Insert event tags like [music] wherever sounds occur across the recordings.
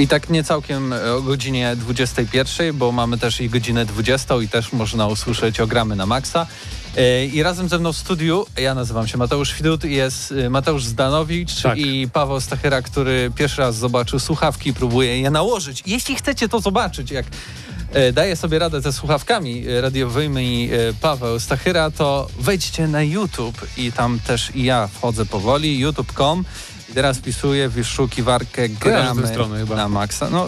I tak nie całkiem e, o godzinie 21, bo mamy też i godzinę 20 i też można usłyszeć ogramy na maksa. E, I razem ze mną w studiu, ja nazywam się Mateusz Widut, jest e, Mateusz Zdanowicz Tak. i Paweł Stachyra, który pierwszy raz zobaczył słuchawki i próbuje je nałożyć. Jeśli chcecie to zobaczyć, jak daje sobie radę ze słuchawkami radiowymi Paweł Stachyra, to wejdźcie na YouTube i tam też i ja wchodzę powoli, youtube.com i teraz wpisuję w wyszukiwarkę gramy na maksa. No,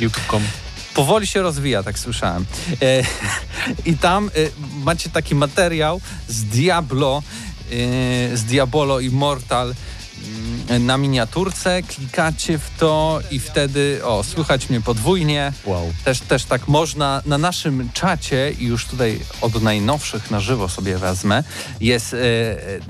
YouTube.com. powoli się rozwija, tak słyszałem. E, I tam e, macie taki materiał z Diablo, e, z Diabolo Immortal mm, na miniaturce, klikacie w to i wtedy, o, słychać mnie podwójnie. Wow. Też, też tak można na naszym czacie, i już tutaj od najnowszych na żywo sobie wezmę, jest e,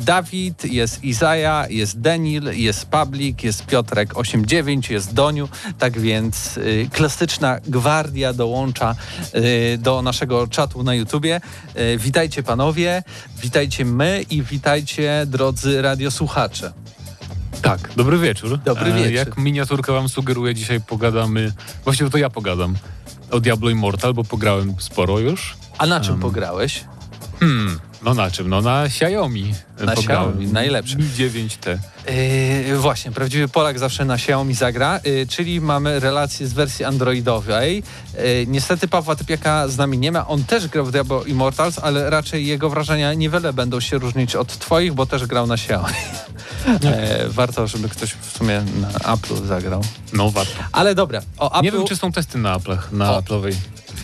Dawid, jest Izaja, jest Denil, jest Public, jest Piotrek89, jest Doniu, tak więc e, klasyczna gwardia dołącza e, do naszego czatu na YouTubie. E, witajcie panowie, witajcie my i witajcie drodzy radiosłuchacze. Tak, dobry wieczór. Dobry E, wieczór. Jak miniaturka wam sugeruje, dzisiaj pogadamy, właściwie to ja pogadam o Diablo Immortal, bo pograłem sporo już. A na czym Em, pograłeś? Hmm, no na czym? No na Xiaomi Na. Xiaomi, najlepsze. Mi 9T. Yy, właśnie, prawdziwy Polak zawsze na Xiaomi zagra, yy, czyli mamy relację z wersji androidowej. Yy, niestety Pawła Typiaka z nami nie ma, on też grał w Diablo Immortals, ale raczej jego wrażenia niewiele będą się różnić od twoich, bo też grał na Xiaomi. [laughs] E, warto, żeby ktoś w sumie na Apple'u zagrał. No warto. Ale dobra, o Apple... Nie wiem, czy są testy na Apple'ach, na O, Apple'owej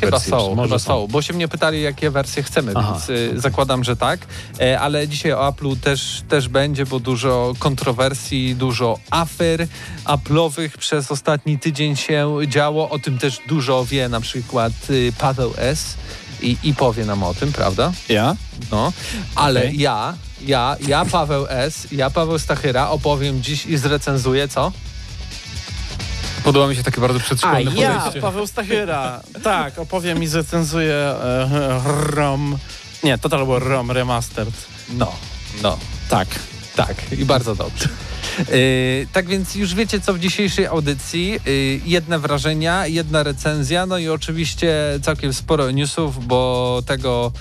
Chyba są, Może chyba są, bo się mnie pytali, jakie wersje chcemy, Aha. więc y, zakładam, że tak. E, ale dzisiaj o Apple'u też, też będzie, bo dużo kontrowersji, dużo afer Apple'owych przez ostatni tydzień się działo. O tym też dużo wie na przykład y, Paweł S. I, I powie nam o tym, prawda? Ja? No, ale Okej. ja, ja, ja Paweł S., ja Paweł Stachyra opowiem dziś i zrecenzuję co? Podoba mi się takie bardzo A przedszkolne ja, podejście. Paweł Stachyra. tak, opowiem i zrecenzuję e, ROM. Nie, Total War ROM Remastered. No, no. Tak. Tak, i bardzo dobrze. Yy, tak więc już wiecie, co w dzisiejszej audycji. Yy, jedne wrażenia, jedna recenzja, no i oczywiście całkiem sporo newsów, bo tego,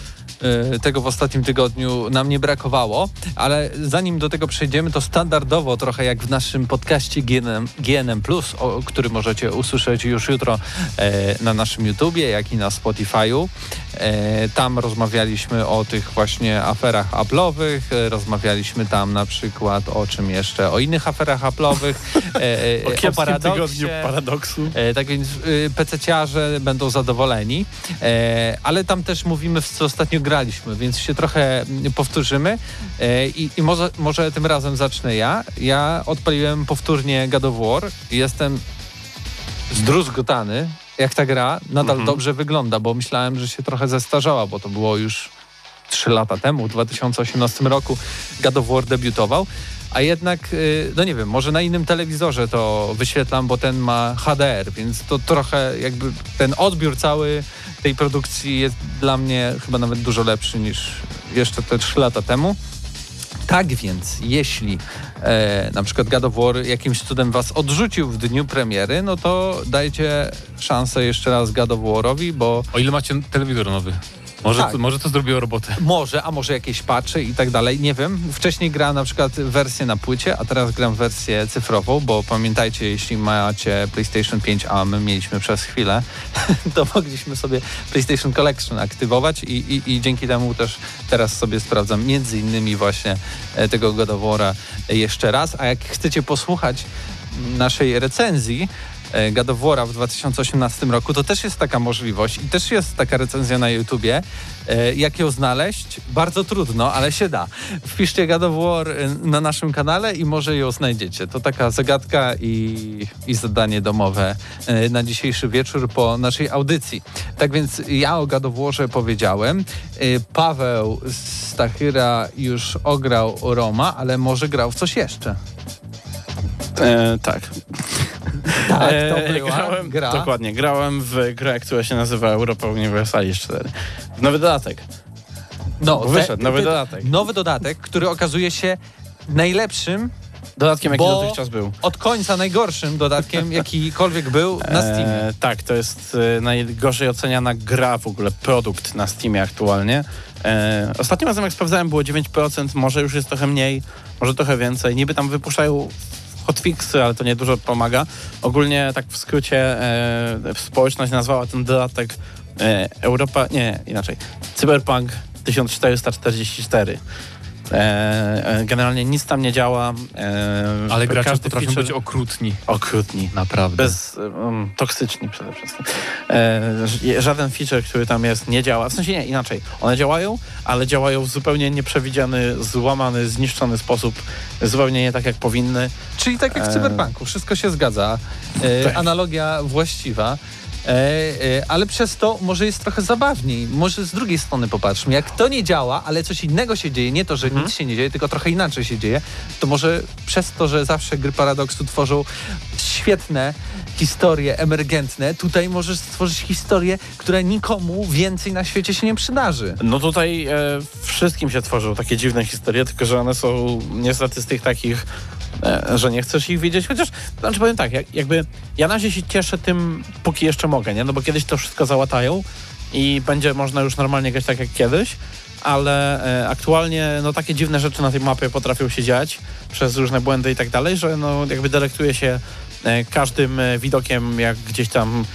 tego w ostatnim tygodniu nam nie brakowało. Ale zanim do tego przejdziemy, to standardowo, trochę jak w naszym podcaście GNM, GNM o, który możecie usłyszeć już jutro e, na naszym YouTubie, jak i na Spotify'u. E, tam rozmawialiśmy o tych właśnie aferach Apple'owych, e, rozmawialiśmy tam na przykład o czym jeszcze, o innych aferach Apple'owych, [laughs] e, O kiepskim paradoksie. tygodniu paradoksu. Tak więc PC-ciarze będą zadowoleni, ale tam też mówimy, w co ostatnio graliśmy, więc się trochę mm, powtórzymy i, i może, może tym razem zacznę ja. Ja odpaliłem powtórnie God of War i jestem zdruzgotany, jak ta gra nadal Mhm. dobrze wygląda, bo myślałem, że się trochę zestarzała, bo to było już 3 lata temu, w 2018 roku God of War debiutował. A jednak, y, no nie wiem, może na innym telewizorze to wyświetlam, bo ten ma HDR, więc to trochę jakby ten odbiór cały tej produkcji jest dla mnie chyba nawet dużo lepszy niż jeszcze te 3 lata temu. Tak więc, jeśli e, na przykład God of War jakimś cudem was odrzucił w dniu premiery, no to dajcie szansę jeszcze raz God of Warowi, bo O ile macie telewizor nowy? Może, Tak. to, może to zrobiło robotę. Może, a może jakieś patchy i tak dalej, nie wiem. Wcześniej grałem na przykład wersję na płycie, a teraz gram wersję cyfrową, bo pamiętajcie, jeśli macie PlayStation 5, a my mieliśmy przez chwilę, [laughs] to mogliśmy sobie PlayStation Collection aktywować i, i, i dzięki temu też teraz sobie sprawdzam między innymi właśnie e, tego God of War'a jeszcze raz, a jak chcecie posłuchać naszej recenzji, e, War'a w 2018 roku, to też jest taka możliwość i też jest taka recenzja na YouTubie. E, Jak ją znaleźć? Bardzo trudno, ale się da. Wpiszcie War e, na naszym kanale i może ją znajdziecie. To taka zagadka i, i zadanie domowe na dzisiejszy wieczór po naszej audycji. Tak więc ja o Warze powiedziałem. Paweł Stachyra już ograł Roma, ale może grał w coś jeszcze. E, tak. Tak, E, to była grałem, gra. Dokładnie, grałem w grę, która się nazywa Europa Universalis 4. Nowy dodatek. No, Wyszedł nowy dodatek. Nowy dodatek, który okazuje się najlepszym, Dodatkiem, jaki Bo- dotychczas był. od końca najgorszym dodatkiem, [laughs] jakikolwiek był na Steamie. E, tak, to jest e, najgorzej oceniana gra w ogóle, produkt na Steamie aktualnie. E, ostatnim razem jak sprawdzałem było 9%, może już jest trochę mniej, może trochę więcej. Niby tam wypuszczają hotfixy, ale to nie dużo pomaga. Ogólnie tak w skrócie e, społeczność nazwała ten dodatek e, Europa, nie, inaczej, Cyberpunk 1444. E, e, generalnie nic tam nie działa. E, Ale gracze każdy potrafią feature- być okrutni. okrutni. Naprawdę. Bez, um, toksyczni przede wszystkim. E, żaden feature, który tam jest, nie działa. W sensie nie, inaczej. One działają, ale działają w zupełnie nieprzewidziany, złamany, zniszczony sposób. Zupełnie nie tak, jak powinny. Czyli tak jak w e, Cyberpunku, wszystko się zgadza. E, Tak. Analogia właściwa. E, e, ale przez to może jest trochę zabawniej. Może z drugiej strony popatrzmy. Jak to nie działa, ale coś innego się dzieje, nie to, że Mhm. nic się nie dzieje, tylko trochę inaczej się dzieje, to może przez to, że zawsze gry Paradoksu tworzą świetne historie emergentne, tutaj możesz stworzyć historię, która nikomu więcej na świecie się nie przydarzy. No tutaj e, wszystkim się tworzą takie dziwne historie, tylko że one są niestety z tych takich, że nie chcesz ich widzieć. Chociaż, znaczy powiem tak, jak, jakby ja na razie się cieszę tym, póki jeszcze mogę, nie? No bo kiedyś to wszystko załatają i będzie można już normalnie grać tak jak kiedyś, ale e, aktualnie no takie dziwne rzeczy na tej mapie potrafią się dziać przez różne błędy i tak dalej, że no jakby delektuje się e, każdym e, widokiem, jak gdzieś tam,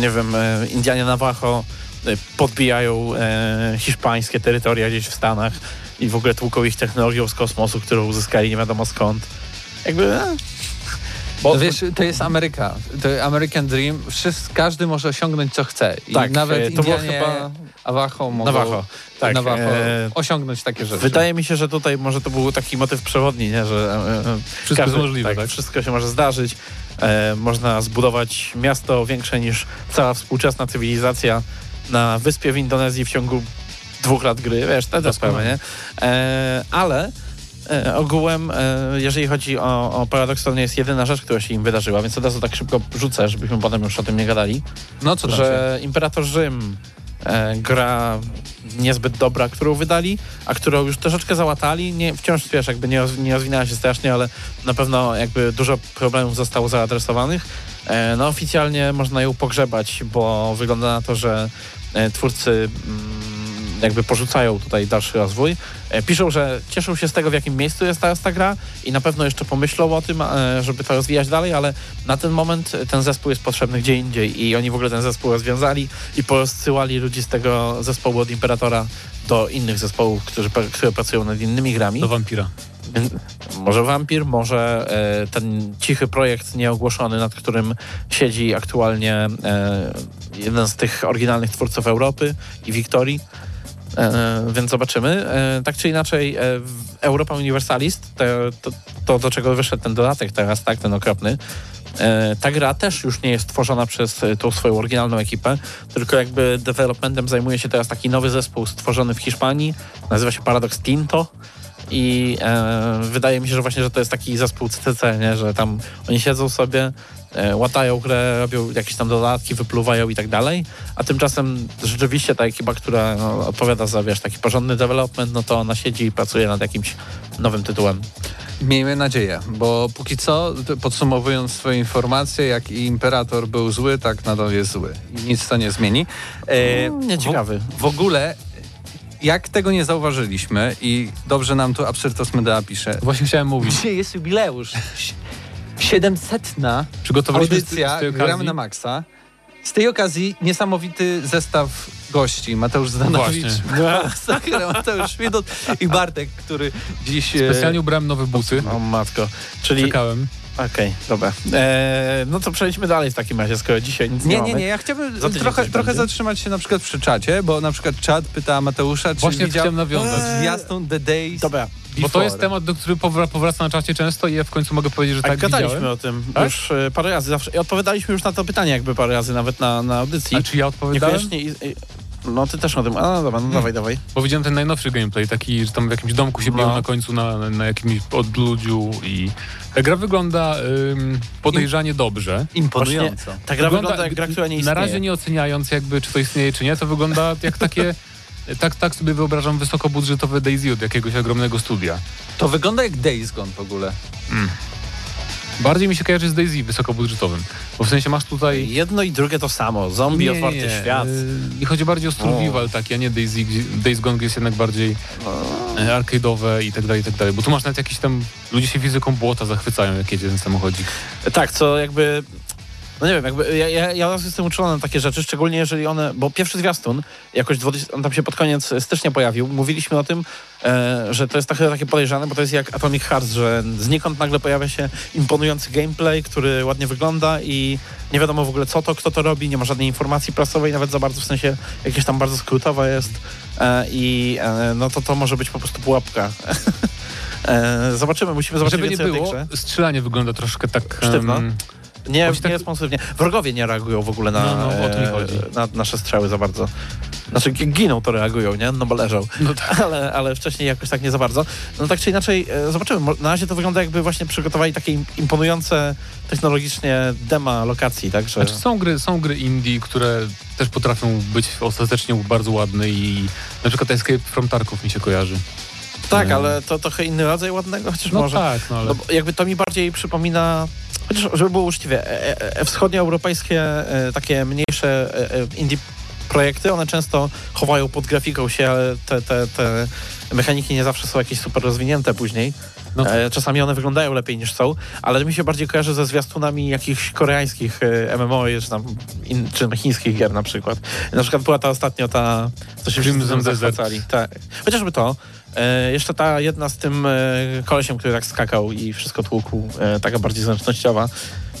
nie wiem, e, Indianie Navajo e, podbijają e, hiszpańskie terytoria gdzieś w Stanach i w ogóle tłuką ich technologią z kosmosu, którą uzyskali nie wiadomo skąd. Jakby... E, bo, No wiesz, to jest Ameryka. To American Dream. Każdy może osiągnąć, co chce. I Tak, nawet e, to było Indianie chyba- Navajo mogą Navajo, tak, Navajo e, osiągnąć takie rzeczy. Wydaje mi się, że tutaj może to był taki motyw przewodni, nie? że e, Wszystko jest możliwe, tak? Wszystko się może zdarzyć. E, można zbudować miasto większe niż cała współczesna cywilizacja na wyspie w Indonezji w ciągu dwóch lat gry, wiesz, te, sprawy, nie? Ale ogółem, e, jeżeli chodzi o, o Paradox, to nie jest jedyna rzecz, która się im wydarzyła, więc od razu tak szybko rzucę, żebyśmy potem już o tym nie gadali No co tam się? że Imperator Rzym e, gra niezbyt dobra, którą wydali, a którą już troszeczkę załatali. Nie, wciąż wiesz, jakby nie, roz- nie rozwinęła się strasznie, ale na pewno jakby dużo problemów zostało zaadresowanych. E, no oficjalnie można ją pogrzebać, bo wygląda na to, że e, twórcy mm, jakby porzucają tutaj dalszy rozwój. E, piszą, że cieszą się z tego, w jakim miejscu jest teraz ta gra i na pewno jeszcze pomyślą o tym, e, żeby to rozwijać dalej, ale na ten moment ten zespół jest potrzebny gdzie indziej i oni w ogóle ten zespół rozwiązali i porozsyłali ludzi z tego zespołu od Imperatora do innych zespołów, którzy, które pracują nad innymi grami. Do wampira. Więc Może Wampir, może e, ten cichy projekt nieogłoszony, nad którym siedzi aktualnie e, jeden z tych oryginalnych twórców Europy i Wiktorii. E, więc zobaczymy. E, tak czy inaczej, e, Europa Universalist, to, to, to do czego wyszedł ten dodatek teraz, tak, ten okropny, ta gra też już nie jest tworzona przez tą swoją oryginalną ekipę, tylko jakby developmentem zajmuje się teraz taki nowy zespół stworzony w Hiszpanii, nazywa się Paradox Tinto. I e, wydaje mi się, że właśnie, że to jest taki zespół CCC, nie? że tam oni siedzą sobie, e, łatają grę, robią jakieś tam dodatki, wypluwają i tak dalej, a tymczasem rzeczywiście ta ekipa, która no, odpowiada za, wiesz, taki porządny development, no to ona siedzi i pracuje nad jakimś nowym tytułem. Miejmy nadzieję, bo póki co, podsumowując swoje informacje, jak i Imperator był zły, tak nadal jest zły. I nic to nie zmieni. E, Nieciekawy. W, w ogóle, jak tego nie zauważyliśmy i dobrze nam tu Absyrtos Medea pisze, Właśnie chciałem mówić. dzisiaj jest jubileusz. 700 Przygotowaliśmy z- audycja z tej Gramy okazji- na Maxa. Z tej okazji niesamowity zestaw gości. Mateusz Zdanowicz, Sakra, [laughs] Mateusz Widot i Bartek, który dziś... e, Specjalnie ubrałem nowe buty. O matko. Czyli... Czekałem. Okej, dobra. Eee, no to przejdźmy dalej w takim razie, skoro dzisiaj nic nie, Nie, mamy. nie, nie, ja chciałbym trochę, trochę będzie? zatrzymać się na przykład przy czacie, bo na przykład czat pyta Mateusza, czy Właśnie widział chciałem nawiązać. zwiastun The Days Dobra, Bo to Before. jest temat, do który powra- powraca na czacie często i ja w końcu mogę powiedzieć, że a tak gadaliśmy widziałem. o tym Tak? już e, parę razy zawsze. I odpowiadaliśmy już na to pytanie jakby parę razy, nawet na, na audycji. A czy ja odpowiadałem? Niekoniecznie... I, i, no ty też o tym. A no dobra, no dawaj, dawaj. Bo widziałem ten najnowszy gameplay, taki, że tam w jakimś domku się No. biją na końcu na, na, na jakimś odludziu i ta gra wygląda ym, podejrzanie dobrze. Imponująco. Ta gra wygląda, jak gra, która nie Na istnieje. razie nie oceniając jakby, czy to istnieje, czy nie, to wygląda jak takie... [laughs] Tak, tak sobie wyobrażam wysokobudżetowe Daisy od jakiegoś ogromnego studia. To wygląda jak Days Gone w ogóle. Bardziej mi się kojarzy z Daisy wysokobudżetowym. Bo w sensie masz tutaj... Jedno i drugie to samo. Zombie, otwarty świat. Yy, I chodzi bardziej o survival taki, a nie Daisy, Days Gone jest jednak bardziej e, arcade'owe i tak dalej, i tak dalej. Bo tu masz nawet jakieś tam... Ludzie się fizyką błota zachwycają, jak jedzie ten samochodzik. Tak, co jakby. No nie wiem, jakby ja, ja, ja jestem uczulony na takie rzeczy, szczególnie jeżeli one. Bo pierwszy zwiastun, jakoś 20, on tam się pod koniec stycznia pojawił. Mówiliśmy o tym, e, że to jest trochę takie podejrzane, bo to jest jak Atomic Hearts, że znikąd nagle pojawia się imponujący gameplay, który ładnie wygląda i nie wiadomo w ogóle co to, kto to robi, nie ma żadnej informacji prasowej, nawet za bardzo, w sensie jakieś tam bardzo skrótowa jest. E, I e, no to to może być po prostu pułapka. [laughs] e, zobaczymy, musimy zobaczyć Żeby nie było, strzelanie wygląda troszkę tak... Sztywno. em, Nie, tak- nie responsywnie. Wrogowie nie reagują w ogóle na, No, no, o to mi e, chodzi. na nasze strzały za bardzo. Znaczy gi- giną to reagują, nie? No bo leżą. No tak. [laughs] Ale, ale wcześniej jakoś tak nie za bardzo. No tak czy inaczej, e, zobaczymy. Na razie to wygląda jakby właśnie przygotowali takie im- imponujące technologicznie dema lokacji, tak? Że... Znaczy są gry, są gry indie, które też potrafią być ostatecznie bardzo ładne i na przykład Escape from Tarkov mi się kojarzy. tak, e, ale to trochę inny rodzaj ładnego, chociaż No może. tak, no ale... No, jakby to mi bardziej przypomina, chociaż żeby było uczciwie, e, e, e, wschodnioeuropejskie takie mniejsze indie projekty, one często chowają pod grafiką się, ale te, te, te mechaniki nie zawsze są jakieś super rozwinięte później. No czasami one wyglądają lepiej niż są, ale mi się bardziej kojarzy ze zwiastunami jakichś koreańskich MMO, czy tam in, czy chińskich gier na przykład. Na przykład była ta ostatnio ta, co się Crimson Desert. zachwycali. Tak. Chociażby to. E, jeszcze ta jedna z tym e, kolesiem, który tak skakał i wszystko tłukł, e, taka bardziej zręcznościowa.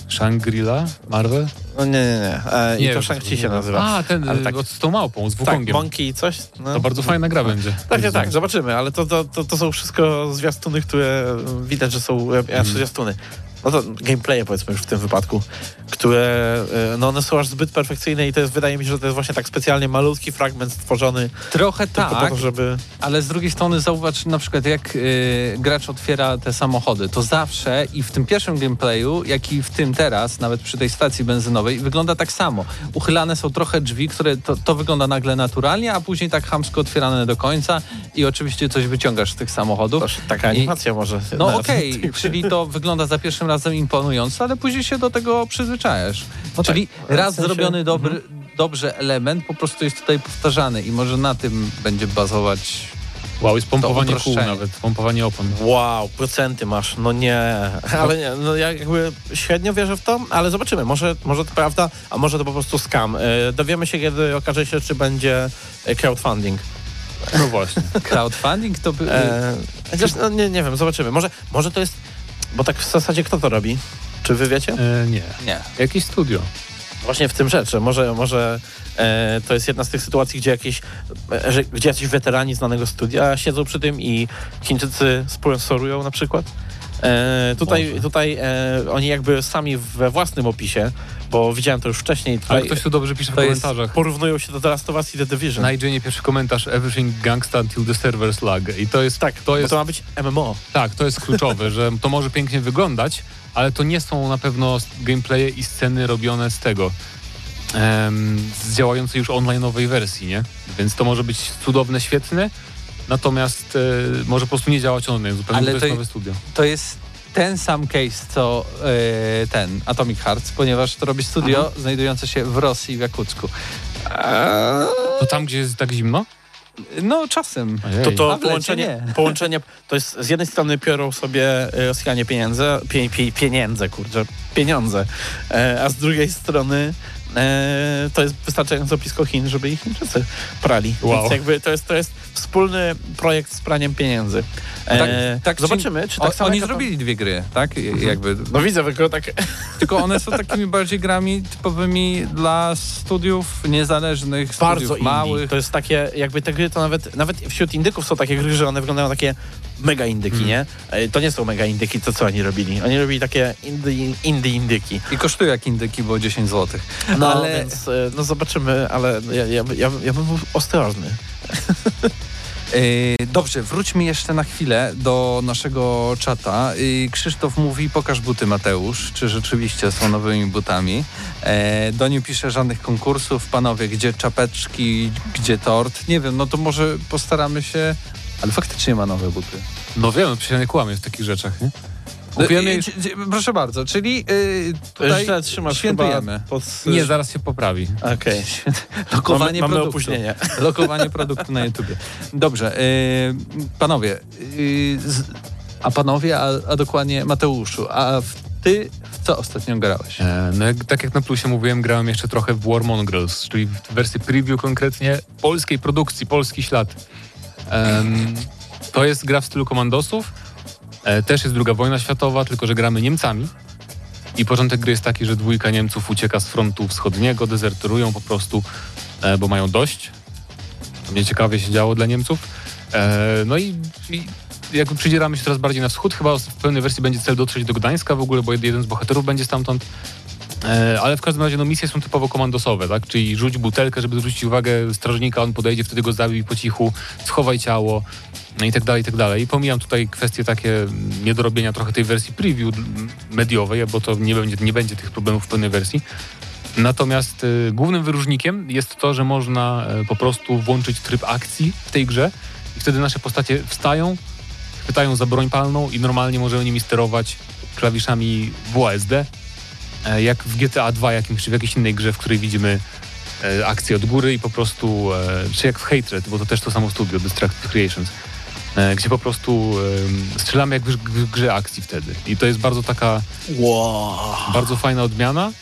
Shangri-La? Marvel? No nie, nie, nie. E, I Nie to wiem, Shang-Chi się to nazywa. A, ten Ale tak. z tą małpą, z tak, Wukongiem. Monkey coś. No. to bardzo fajna gra będzie. Tak, tak, tak, zobaczymy, ale to, to, to, to są wszystko zwiastuny, które widać, że są, znaczy zwiastuny. No to gameplaye powiedzmy już w tym wypadku, które, e, no one są aż zbyt perfekcyjne i to jest, wydaje mi się, że to jest właśnie tak specjalnie malutki fragment stworzony Trochę po tak, to, żeby... ale z drugiej strony zauważ na przykład jak y, gracz otwiera te samochody, to zawsze i w tym pierwszym gameplayu, jak i w tym teraz, nawet przy tej stacji benzynowej, wygląda tak samo. Uchylane są trochę drzwi, które to, to wygląda nagle naturalnie, a później tak chamsko otwierane do końca i oczywiście coś wyciągasz z tych samochodów. Toż taka I- animacja może... No okej, czyli to wygląda za pierwszym razem imponująco, ale później się do tego przyzwyczajasz. No czyli tak, raz w sensie- zrobiony dobry, dobrze element po prostu jest tutaj powtarzany i może na tym będzie bazować. Wow, jest pompowanie kół nawet, pompowanie opon. Wow, procenty masz, no nie. Ale nie, no ja jakby średnio wierzę w to, ale zobaczymy. Może, może to prawda, a może to po prostu scam. E, dowiemy się, kiedy okaże się, czy będzie e, crowdfunding. No właśnie. [laughs] Crowdfunding to by... E, chociaż, no, nie, nie wiem, zobaczymy. Może, może to jest, bo tak w zasadzie kto to robi? Czy wy wiecie? E, nie. nie. Jakieś studio. Właśnie w tym rzecz, że może, może e, to jest jedna z tych sytuacji, gdzie, jakieś, e, że, gdzie jacyś weterani znanego studia siedzą przy tym i Chińczycy sponsorują na przykład. E, tutaj tutaj e, oni jakby sami we własnym opisie, bo widziałem to już wcześniej, Ale tutaj ktoś tu dobrze pisze w komentarzach. porównują się do The Last of Us i The Division. Na IGN pierwszy komentarz Everything gangsta until the servers lag. I to jest, tak, to jest, to ma być MMO. tak, to jest kluczowe, że to może pięknie wyglądać, ale to nie są na pewno gameplaye i sceny robione z tego. z działającej już online'owej wersji, nie? Więc to może być cudowne, świetne, natomiast e, może po prostu nie działać online, zupełnie Ale to jest to- nowe studio. To jest ten sam case, co e, ten Atomic Hearts, ponieważ to robi studio znajdujące się w Rosji, w Jakucku. To tam, gdzie jest tak zimno? No, czasem. Ojej. To to połączenie, nie. [laughs] połączenie, to jest z jednej strony biorą sobie e, Rosjanie pieniądze, pie, pie, pieniądze, kurczę, pieniądze, e, a z drugiej strony e, to jest wystarczająco blisko Chin, żeby ich Chińczycy prali. Wow. Więc jakby to jest, to jest wspólny projekt z praniem pieniędzy. E, Tak- tak zobaczymy, czy O, tak samo oni zrobili dwie gry, tak? Jakby, No widzę, tylko tak... [laughs] tylko one są takimi bardziej grami typowymi dla studiów niezależnych, Bardzo studiów indie. małych. To jest takie, jakby te gry to nawet, nawet wśród indyków są takie gry, że one wyglądają takie mega indyki, Hmm. nie? E, To nie są mega indyki, to co oni robili? Oni robili takie indie indyki. I kosztują jak indyki, bo 10 zł. No, ale więc e, no zobaczymy, ale ja, ja, ja, ja bym był ostrożny. Yy, [laughs] dobrze, wróćmy jeszcze na chwilę do naszego czata. Yy, Krzysztof mówi, pokaż buty Mateusz, czy rzeczywiście są nowymi butami. E, Doniu pisze, żadnych konkursów. Panowie, gdzie czapeczki, gdzie tort? Nie wiem, no to może postaramy się... Ale faktycznie ma nowe buty. No wiem, przecież ja nie kłamię w takich rzeczach, nie? Kupiłem je już... dzie- dzie- Proszę bardzo, czyli yy, tutaj Źle trzymasz świętujemy. pod... Nie, zaraz się poprawi. Okej. [laughs] Lokowanie Mamy, mamy opóźnienie. [laughs] Lokowanie produktu na YouTubie. Dobrze, yy, panowie, yy, z, a panowie, a, a dokładnie Mateuszu, a w, ty w co ostatnio grałeś? E, No jak, tak jak na plusie mówiłem, grałem jeszcze trochę w War Mongrels, czyli w wersji preview konkretnie polskiej produkcji, polski ślad. To jest gra w stylu komandosów. E, też jest druga wojna światowa, tylko że gramy Niemcami. I początek gry jest taki, że dwójka Niemców ucieka z frontu wschodniego, dezerterują po prostu, e, bo mają dość. To mnie ciekawie się działo dla Niemców. E, no i, i jakby przydzieramy się coraz bardziej na wschód. Chyba w pełnej wersji będzie cel dotrzeć do Gdańska w ogóle, bo jeden z bohaterów będzie stamtąd. E, ale w każdym razie no, misje są typowo komandosowe, tak? Czyli rzuć butelkę, żeby zwrócić uwagę strażnika, on podejdzie, wtedy go zabij po cichu, schowaj ciało no i tak dalej, i tak dalej. I pomijam tutaj kwestie takie niedorobienia trochę tej wersji preview mediowej, bo to nie będzie, nie będzie tych problemów w pełnej wersji. Natomiast y, głównym wyróżnikiem jest to, że można y, po prostu włączyć tryb akcji w tej grze i wtedy nasze postacie wstają, chwytają za broń palną i normalnie możemy nimi sterować klawiszami WASD, jak w GTA 2 jakimś, czy w jakiejś innej grze, w której widzimy e, akcję od góry i po prostu, e, czy jak w Hatred, bo to też to samo studio, Destructive Creations, e, gdzie po prostu e, strzelamy jak w, w grze akcji wtedy. I to jest bardzo taka, Wow, bardzo fajna odmiana,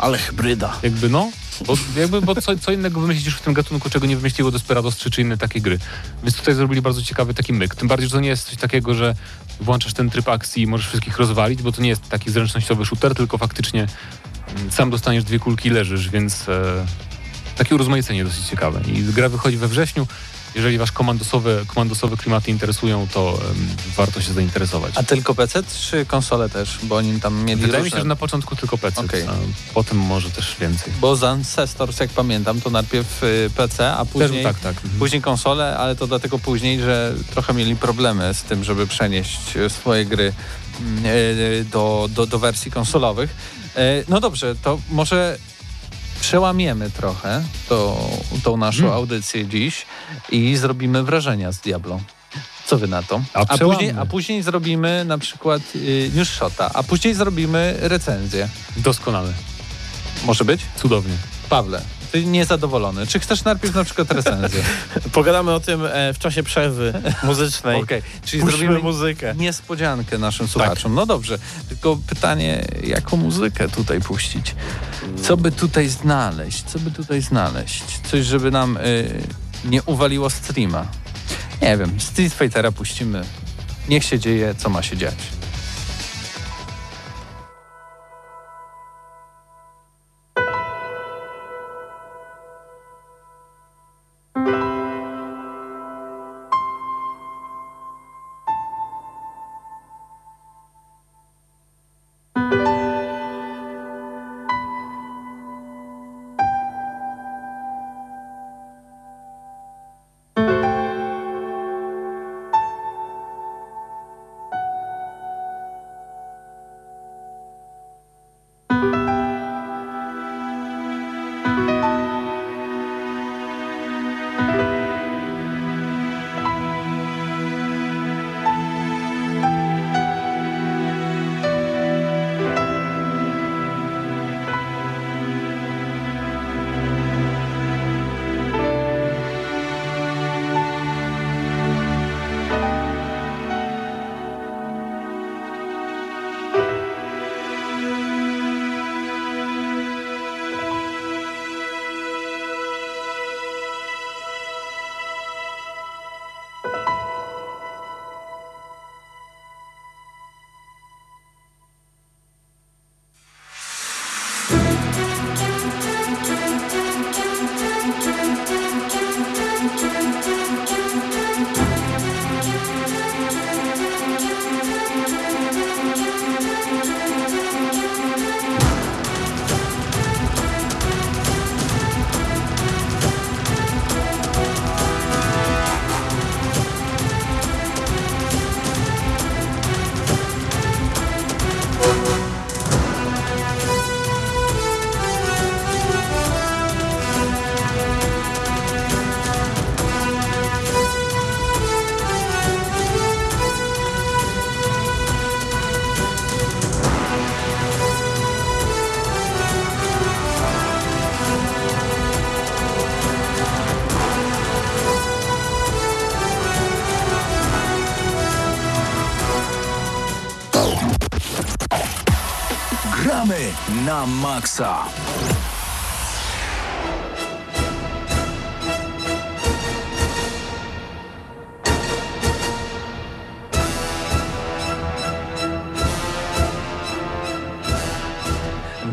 ale hybryda. jakby no, bo, jakby, bo co, co innego wymyślić już w tym gatunku, czego nie wymyśliło Desperados 3 czy inne takie gry. Więc tutaj zrobili bardzo ciekawy taki myk. Tym bardziej, że to nie jest coś takiego, że włączasz ten tryb akcji i możesz wszystkich rozwalić, bo to nie jest taki zręcznościowy shooter, tylko faktycznie mm, sam dostaniesz dwie kulki i leżysz, więc e, takie urozmaicenie dosyć ciekawe. I gra wychodzi we wrześniu. Jeżeli was komandosowe, komandosowe klimaty interesują, to em, warto się zainteresować. A tylko PC czy konsole też? Bo oni tam mieli Wydaje mi różne... się, że na początku tylko PC, Okej. a potem może też więcej. Bo z Ancestors, jak pamiętam, to najpierw y, PC, a później, Też, tak, tak. Mhm. później konsole, ale to dlatego później, że trochę mieli problemy z tym, żeby przenieść e, swoje gry mm, e, do, do, do wersji konsolowych. No dobrze, to może przełamiemy trochę tą, tą naszą Mm. audycję dziś i zrobimy wrażenia z Diablo. Co wy na to? A a, później, a później zrobimy na przykład y, news shota, a później zrobimy recenzję. Doskonale. Może być? Cudownie. Pawle, ty niezadowolony. Czy chcesz najpierw na przykład recenzję? [laughs] Pogadamy o tym e, w czasie przerwy muzycznej. [laughs] Okej, czyli Puśćmy zrobimy muzykę. niespodziankę naszym słuchaczom. No dobrze, tylko pytanie, jaką muzykę tutaj puścić? Co by tutaj znaleźć? Co by tutaj znaleźć? Coś, żeby nam y, nie uwaliło streama. Nie wiem, Street Fightera puścimy. Niech się dzieje, co ma się dziać.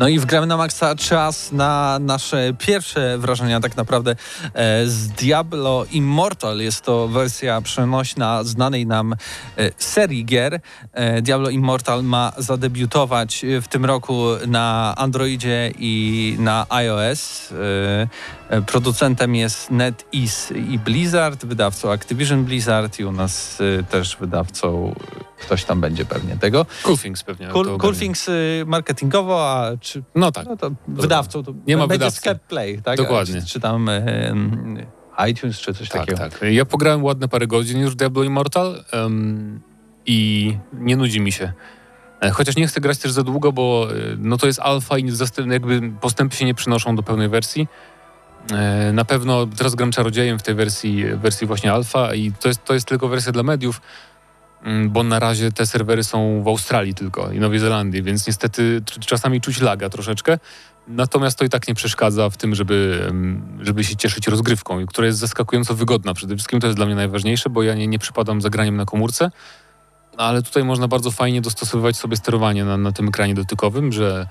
No i wgramy na maksa czas na nasze pierwsze wrażenia tak naprawdę e, z Diablo Immortal. Jest to wersja przenośna znanej nam e, serii gier. E, Diablo Immortal ma zadebiutować w tym roku na Androidzie i na iOS. E, Producentem jest NetEase i Blizzard, wydawcą Activision Blizzard i u nas e, też wydawcą e, ktoś tam będzie pewnie tego. Cool Things pewnie. Cool, ogarnie. cool Things y, marketingowo, a czy No tak. no to wydawcą to Nie ma będzie wydawcy. Play, tak? Dokładnie. A Czy, czy tam y, iTunes, czy coś Tak, takiego. tak. Ja pograłem ładne parę godzin już Diablo Immortal em, i nie nudzi mi się. Chociaż nie chcę grać też za długo, bo no to jest alfa i jakby postępy się nie przynoszą do pełnej wersji. E, Na pewno teraz gram czarodziejem w tej wersji, wersji właśnie alfa i to jest, to jest tylko wersja dla mediów, mm, bo na razie te serwery są w Australii tylko i Nowej Zelandii, więc niestety czasami czuć laga troszeczkę. Natomiast to i tak nie przeszkadza w tym, żeby, em, żeby się cieszyć rozgrywką, która jest zaskakująco wygodna. Przede wszystkim to jest dla mnie najważniejsze, bo ja nie, nie przypadam za graniem na komórce, ale tutaj można bardzo fajnie dostosowywać sobie sterowanie na, na tym ekranie dotykowym, że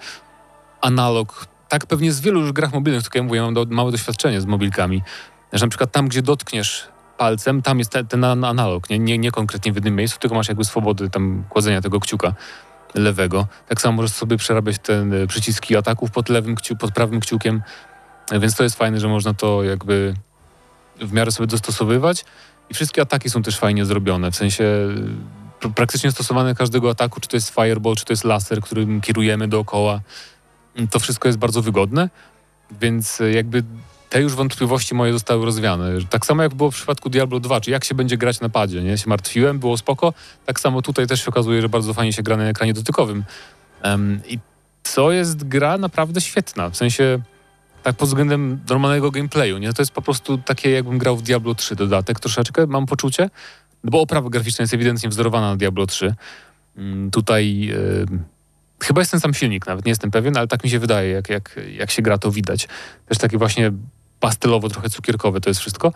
analog, tak pewnie z wielu już grach mobilnych, tylko ja mówię, mam do, małe doświadczenie z mobilkami, że na przykład tam, gdzie dotkniesz palcem, tam jest ten, ten an- analog, nie, nie, nie konkretnie w jednym miejscu, tylko masz jakby swobody tam kładzenia tego kciuka lewego. Tak samo możesz sobie przerabiać te e, przyciski ataków pod lewym kciu, pod prawym kciukiem, E, więc to jest fajne, że można to jakby w miarę sobie dostosowywać i wszystkie ataki są też fajnie zrobione, w sensie e, pr- praktycznie stosowane każdego ataku, czy to jest fireball, czy to jest laser, którym kierujemy dookoła. To wszystko jest bardzo wygodne, więc e, jakby te już wątpliwości moje zostały rozwiane. Tak samo jak było w przypadku Diablo 2, czy jak się będzie grać na padzie, nie? Się martwiłem, było spoko. Tak samo tutaj też się okazuje, że bardzo fajnie się gra na ekranie dotykowym. Em, I to jest gra naprawdę świetna, w sensie tak pod względem normalnego gameplayu, nie? To jest po prostu takie, jakbym grał w Diablo 3 dodatek troszeczkę, mam poczucie, no bo oprawa graficzna jest ewidentnie wzorowana na Diablo 3. Mm, Tutaj em, chyba jest ten sam silnik, nawet nie jestem pewien, ale tak mi się wydaje, jak, jak, jak się gra, to widać. Też takie właśnie pastelowo, trochę cukierkowe to jest wszystko.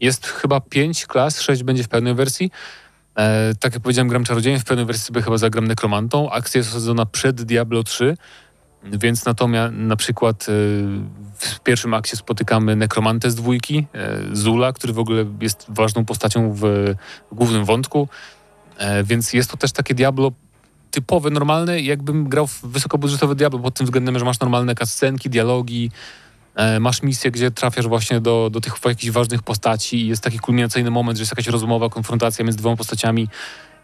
Jest chyba pięć klas, sześć będzie w pełnej wersji. E, tak jak powiedziałem, gram czarodziejem, w pełnej wersji sobie chyba zagram nekromantą. Akcja jest osadzona przed Diablo 3, więc natomiast na przykład e, w pierwszym akcie spotykamy nekromantę z dwójki, e, Zula, który w ogóle jest ważną postacią w, głównym wątku. Więc jest to też takie Diablo typowe, normalne, jakbym grał w wysokobudżetowe Diablo pod tym względem, że masz normalne cutscenki, dialogi, e, masz misję, gdzie trafiasz właśnie do, do tych jakichś ważnych postaci i jest taki kulminacyjny moment, że jest jakaś rozmowa, konfrontacja między dwoma postaciami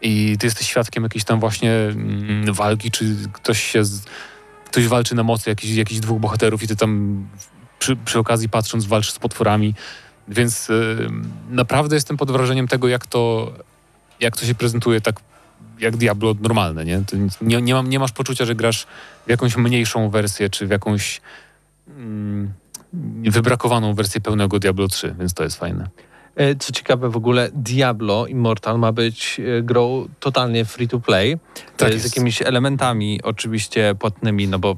i ty jesteś świadkiem jakiejś tam właśnie mm, walki, czy ktoś się z, ktoś walczy na mocy jakichś, jakichś dwóch bohaterów i ty tam przy, przy okazji patrząc walczysz z potworami, więc y, naprawdę jestem pod wrażeniem tego, jak to, jak to się prezentuje tak jak Diablo normalne, nie? Nie, nie, mam, nie masz poczucia, że grasz w jakąś mniejszą wersję, czy w jakąś mm, wybrakowaną wersję pełnego Diablo 3, więc to jest fajne. E, Co ciekawe, w ogóle Diablo Immortal ma być e, grą totalnie free to play, Tak e, z jest. jakimiś elementami oczywiście płatnymi, no bo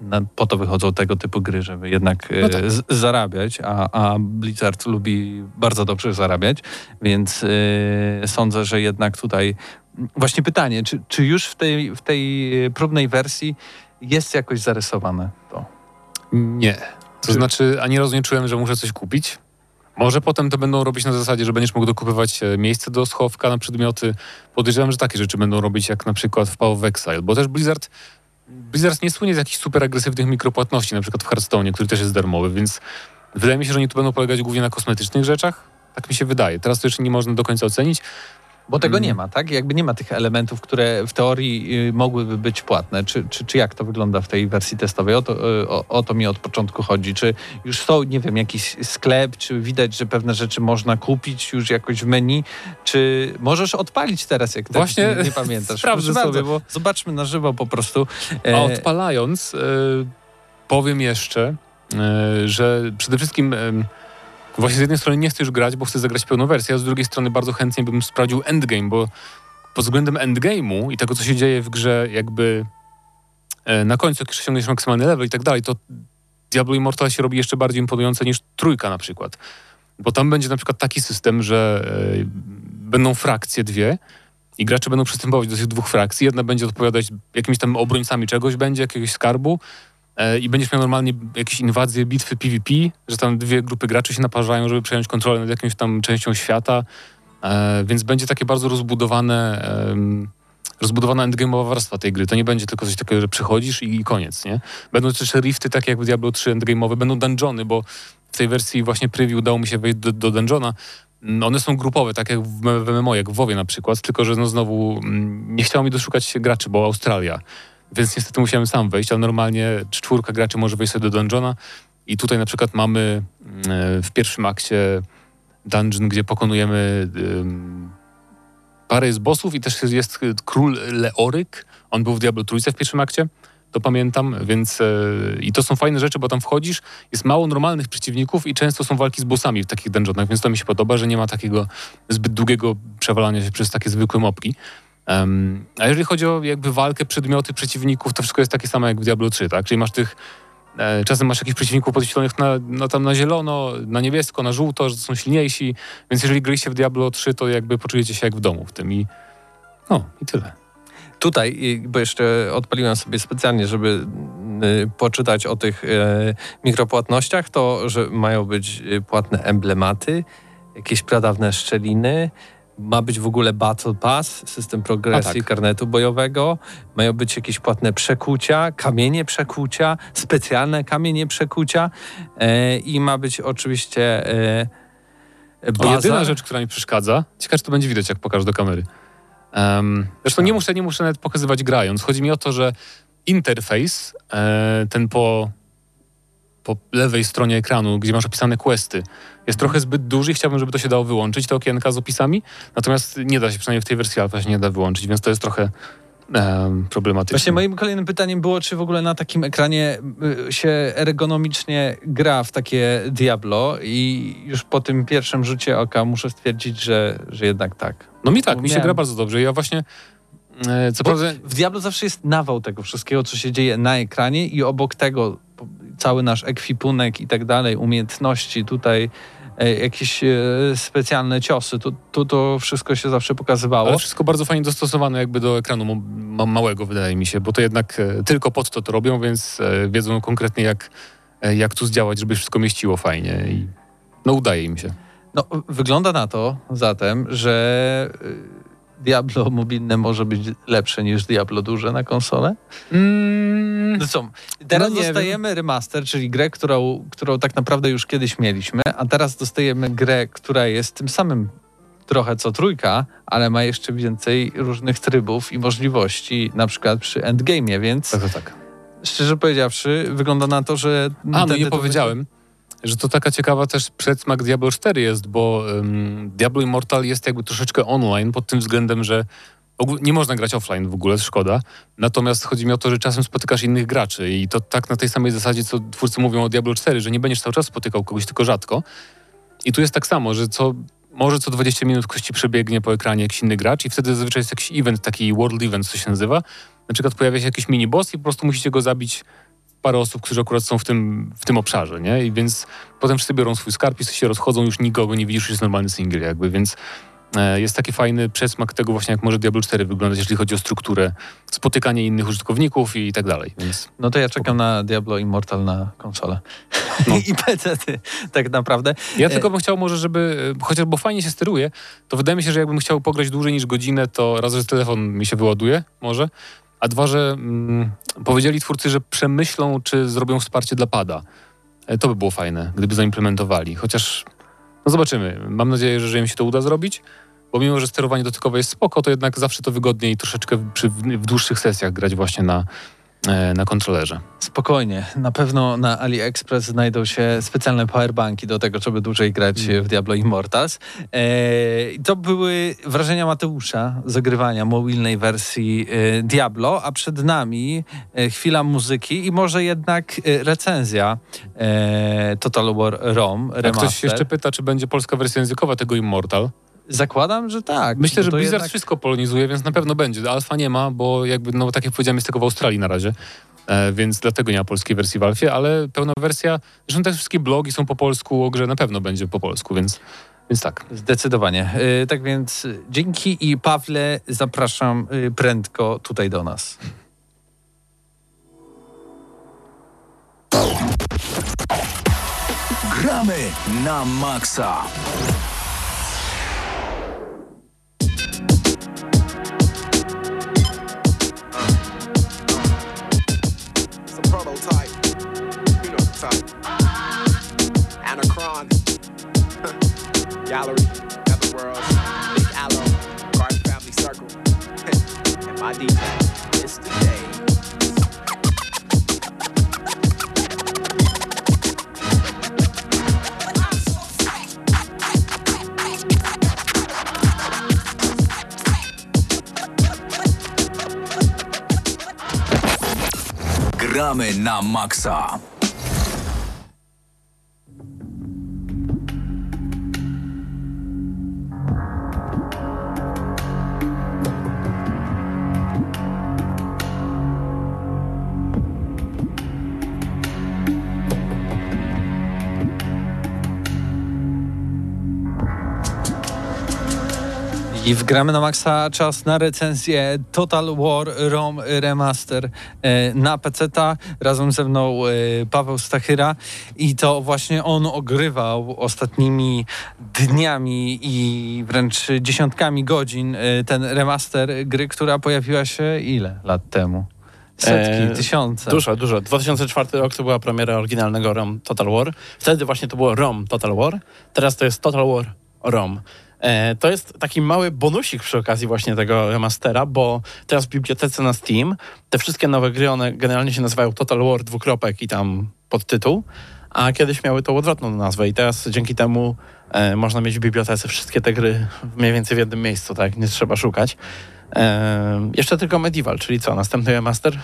na, po to wychodzą tego typu gry, żeby jednak No tak. z, zarabiać, a, a Blizzard lubi bardzo dobrze zarabiać, więc sądzę, że jednak tutaj właśnie pytanie, czy, czy już w tej, w tej e, próbnej wersji jest jakoś zarysowane to? Nie. To Czy- znaczy, ani razu nie czułem, że muszę coś kupić. Może potem to będą robić na zasadzie, że będziesz mógł dokupywać e, miejsce do schowka na przedmioty. Podejrzewam, że takie rzeczy będą robić, jak na przykład w Path of Exile, bo też Blizzard, Blizzard nie słynie z jakichś super agresywnych mikropłatności, na przykład w Hearthstone, który też jest darmowy, więc wydaje mi się, że oni tu będą polegać głównie na kosmetycznych rzeczach. Tak mi się wydaje. Teraz to jeszcze nie można do końca ocenić. Bo tego Mm. nie ma, tak? Jakby nie ma tych elementów, które w teorii y, mogłyby być płatne. Czy, czy, czy jak to wygląda w tej wersji testowej? O to, y, o, o to mi od początku chodzi. Czy już są, nie wiem, jakiś sklep, czy widać, że pewne rzeczy można kupić już jakoś w menu? Czy możesz odpalić teraz, jak Właśnie tak nie, nie pamiętasz? [laughs] sprawdzę Proszę sobie, bardzo, bo- Zobaczmy na żywo po prostu. A E, odpalając, e, powiem jeszcze, e, że przede wszystkim właśnie z jednej strony nie chcę już grać, bo chcę zagrać pełną wersję, a z drugiej strony bardzo chętnie bym sprawdził endgame, bo pod względem endgame'u i tego, co się dzieje w grze jakby e, na końcu, jak osiągniesz maksymalny level i tak dalej, to Diablo Immortal się robi jeszcze bardziej imponujące niż trójka na przykład. Bo tam będzie na przykład taki system, że e, będą frakcje dwie i gracze będą przystępować do tych dwóch frakcji. Jedna będzie odpowiadać jakimiś tam obrońcami czegoś będzie, jakiegoś skarbu i będziesz miał normalnie jakieś inwazje, bitwy PvP, że tam dwie grupy graczy się naparzają, żeby przejąć kontrolę nad jakąś tam częścią świata. E, więc będzie takie bardzo rozbudowane, rozbudowana endgame'owa warstwa tej gry. To nie będzie tylko coś takiego, że przychodzisz i, i koniec, nie? Będą też rifty, takie jak w Diablo 3 endgame'owe, będą dungeony, bo w tej wersji właśnie preview udało mi się wejść do, do dungeona. Mm, One są grupowe, tak jak w, w MMO, jak w WoWie na przykład, tylko że no znowu mm, nie chciało mi doszukać się graczy, bo Australia. Więc niestety musiałem sam wejść, ale normalnie czwórka graczy może wejść sobie do dungeona i tutaj na przykład mamy mm, w pierwszym akcie dungeon, gdzie pokonujemy parę jest bossów i też jest król Leoryk. On był w Diablo Trójce w pierwszym akcie, to pamiętam, więc e, i to są fajne rzeczy, bo tam wchodzisz, jest mało normalnych przeciwników i często są walki z bossami w takich dungeonach, więc to mi się podoba, że nie ma takiego zbyt długiego przewalania się przez takie zwykłe mopki. A jeżeli chodzi o jakby walkę, przedmioty przeciwników, to wszystko jest takie samo jak w Diablo 3, tak? Czyli masz tych E, Czasem masz jakichś przeciwników podświetlonych na, no, tam na zielono, na niebiesko, na żółto, że są silniejsi. Więc jeżeli graliście w Diablo 3, to jakby poczujecie się jak w domu w tym i no i tyle. Tutaj, bo jeszcze odpaliłem sobie specjalnie, żeby y, poczytać o tych y, mikropłatnościach, to, że mają być y, płatne emblematy, jakieś pradawne szczeliny, ma być w ogóle Battle Pass, system progresji tak. karnetu bojowego, mają być jakieś płatne przekucia, kamienie przekucia, specjalne kamienie przekucia e, i ma być oczywiście e, O, baza. jedyna rzecz, która mi przeszkadza, ciekawe, czy to będzie widać, jak pokażę do kamery. Um, zresztą nie muszę, nie muszę nawet pokazywać grając. Chodzi mi o to, że interfejs, e, ten po, po lewej stronie ekranu, gdzie masz opisane questy, jest trochę zbyt duży i chciałbym, żeby to się dało wyłączyć, te okienka z opisami. Natomiast nie da się, przynajmniej w tej wersji alfa się nie da wyłączyć, więc to jest trochę em, problematyczne. Właśnie moim kolejnym pytaniem było, czy w ogóle na takim ekranie y, się ergonomicznie gra w takie Diablo i już po tym pierwszym rzucie oka muszę stwierdzić, że, że jednak tak. No mi tak, mi się Miałem- gra bardzo dobrze. Ja właśnie, e, co Bo prawda, w Diablo zawsze jest nawał tego wszystkiego, co się dzieje na ekranie i obok tego cały nasz ekwipunek i tak dalej, umiejętności tutaj, e, jakieś e, specjalne ciosy, tu, tu to wszystko się zawsze pokazywało. Ale wszystko bardzo fajnie dostosowane jakby do ekranu ma- ma- małego, wydaje mi się, bo to jednak e, tylko pod to to robią, więc wiedzą konkretnie jak, jak tu zdziałać, żeby wszystko mieściło fajnie i no udaje im się. No, wygląda na to zatem, że Diablo mobilne może być lepsze niż Diablo duże na konsolę? No co, teraz No dostajemy remaster, czyli grę, którą, którą tak naprawdę już kiedyś mieliśmy, a teraz dostajemy grę, która jest tym samym trochę co trójka, ale ma jeszcze więcej różnych trybów i możliwości, na przykład przy endgame'ie, więc Tak, tak, tak. szczerze powiedziawszy, wygląda na to, że... A, no nie powiedziałem, że to taka ciekawa też przedsmak Diablo 4 jest, bo um, Diablo Immortal jest jakby troszeczkę online pod tym względem, że nie można grać offline w ogóle, szkoda. Natomiast chodzi mi o to, że czasem spotykasz innych graczy i to tak na tej samej zasadzie, co twórcy mówią o Diablo 4, że nie będziesz cały czas spotykał kogoś, tylko rzadko. I tu jest tak samo, że co, może co 20 minut ktoś ci przebiegnie po ekranie jakiś inny gracz i wtedy zazwyczaj jest jakiś event, taki world event, co się nazywa. Na przykład pojawia się jakiś mini boss i po prostu musicie go zabić parę osób, którzy akurat są w tym, w tym obszarze, nie? I więc potem wszyscy biorą swój skarb i się rozchodzą, już nikogo nie widzisz, już jest normalny single jakby, więc e, jest taki fajny przesmak tego właśnie, jak może Diablo 4 wyglądać, jeżeli chodzi o strukturę, spotykanie innych użytkowników i tak dalej, więc No to ja czekam na Diablo Immortal na konsolę. No. [laughs] I PC tak naprawdę. Ja E, tylko bym chciał może, żeby, e, chociaż bo fajnie się steruje, to wydaje mi się, że jakbym chciał pograć dłużej niż godzinę, to raz, że telefon mi się wyładuje może, a dwa, że mm, powiedzieli twórcy, że przemyślą, czy zrobią wsparcie dla pada. E, To by było fajne, gdyby zaimplementowali, chociaż no zobaczymy. Mam nadzieję, że, im się to uda zrobić, bo mimo, że sterowanie dotykowe jest spoko, to jednak zawsze to wygodniej troszeczkę w- przy, w dłuższych sesjach grać właśnie na, na kontrolerze. Spokojnie. Na pewno na AliExpress znajdą się specjalne powerbanki do tego, żeby dłużej grać Mhm. w Diablo Immortals. E, i to były wrażenia Mateusza z ogrywania mobilnej wersji e, Diablo, a przed nami e, chwila muzyki i może jednak e, recenzja e, Total War ROM Jak remaster. ktoś się jeszcze pyta, czy będzie polska wersja językowa tego Immortal, Zakładam, że tak. Myślę, bo że Blizzard jednak- wszystko polonizuje, więc na pewno będzie. Alfa nie ma, bo jakby, no tak jak powiedziałem, jest tylko w Australii na razie. E, więc dlatego nie ma polskiej wersji w Alfie, ale pełna wersja, zresztą te wszystkie blogi są po polsku, o grze na pewno będzie po polsku, więc, więc tak. Zdecydowanie. Y, Tak więc dzięki i Pawle zapraszam y, prędko tutaj do nas. Gramy na maksa. Anachron. [laughs] Gallery. Netherworld. Big Aloe. Garden Family Circle. [laughs] and my DJ. I wgramy na maksa czas na recenzję Total War ROM Remaster e, na PC-ta. Razem ze mną e, Paweł Stachyra i to właśnie on ogrywał ostatnimi dniami i wręcz dziesiątkami godzin e, ten remaster gry, która pojawiła się ile lat temu? Setki, E, tysiące. Dużo, dużo. 2004 rok to była premiera oryginalnego ROM Total War. Wtedy właśnie to było ROM Total War. Teraz to jest Total War ROM. E, to jest taki mały bonusik przy okazji właśnie tego remastera, bo teraz w bibliotece na Steam te wszystkie nowe gry, one generalnie się nazywają Total War dwukropek i tam podtytuł, a kiedyś miały tą odwrotną nazwę i teraz dzięki temu e, można mieć w bibliotece wszystkie te gry mniej więcej w jednym miejscu, tak? Nie trzeba szukać. E, jeszcze tylko Medieval, czyli co? Następny remaster?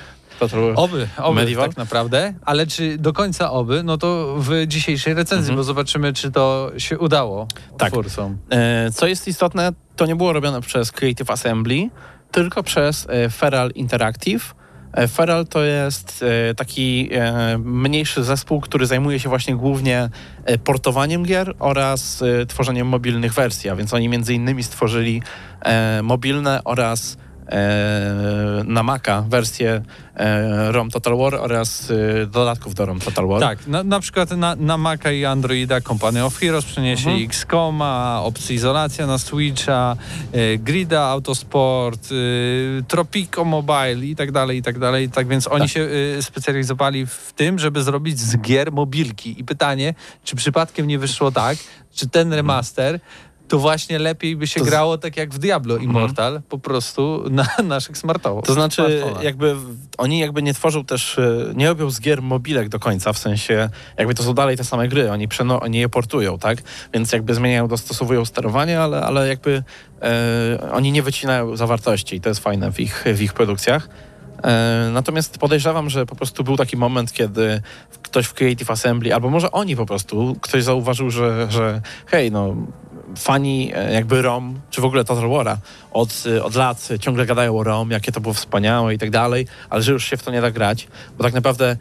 Oby, oby Medieval? tak naprawdę, ale czy do końca oby, no to w dzisiejszej recenzji, Mhm. bo zobaczymy, czy to się udało Tak. twórcom. E, Co jest istotne, to nie było robione przez Creative Assembly, tylko przez e, Feral Interactive. E, Feral to jest e, taki e, mniejszy zespół, który zajmuje się właśnie głównie e, portowaniem gier oraz tworzeniem mobilnych wersji, a więc oni między innymi stworzyli mobilne oraz e, na Maca wersję e, ROM Total War oraz e, dodatków do ROM Total War. Tak, na, na przykład na, na Maca i Androida Company of Heroes przeniesie Mhm. XCOMa, opcję izolacja na Switcha, e, Grida Autosport, Tropico Mobile i tak dalej, i tak dalej. Tak więc oni Tak. się specjalizowali w tym, żeby zrobić z gier mobilki. I pytanie, czy przypadkiem nie wyszło tak, czy ten remaster to właśnie lepiej by się To grało tak jak w Diablo Immortal, po prostu na [laughs] naszych smartfonach. To znaczy, jakby oni jakby nie tworzą też, e, nie robią z gier mobilek do końca, w sensie jakby to są dalej te same gry, oni, przeno, oni je portują, tak? Więc jakby zmieniają, dostosowują sterowanie, ale, ale jakby e, oni nie wycinają zawartości i to jest fajne w ich, w ich produkcjach. E, natomiast podejrzewam, że po prostu był taki moment, kiedy ktoś w Creative Assembly, albo może oni po prostu, ktoś zauważył, że, że hej, no fani e, jakby ROM, czy w ogóle Total War'a od, od lat ciągle gadają o ROM, jakie to było wspaniałe i tak dalej, ale że już się w to nie da grać, bo tak naprawdę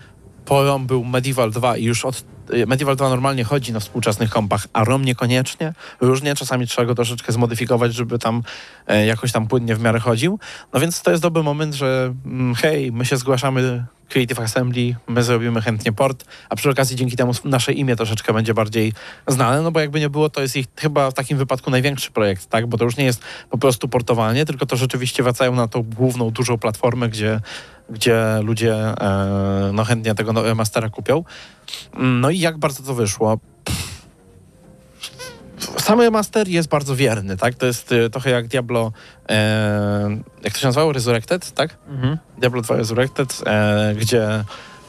po ROM był Medieval 2 i już od Medieval 2 normalnie chodzi na współczesnych kompach, a ROM niekoniecznie, różnie, czasami trzeba go troszeczkę zmodyfikować, żeby tam e, jakoś tam płynnie w miarę chodził. No więc to jest dobry moment, że mm, hej, my się zgłaszamy Creative Assembly, my zrobimy chętnie port, a przy okazji dzięki temu nasze imię troszeczkę będzie bardziej znane, no bo jakby nie było, to jest ich chyba w takim wypadku największy projekt, tak? Bo to już nie jest po prostu portowanie, tylko to rzeczywiście wracają na tą główną, dużą platformę, gdzie, gdzie ludzie e, no chętnie tego mastera kupią. No i jak bardzo to wyszło? Sam remaster jest bardzo wierny, tak? To jest e, trochę jak Diablo, e, jak to się nazywało? Resurrected, tak? Mhm. Diablo 2 Resurrected, e, gdzie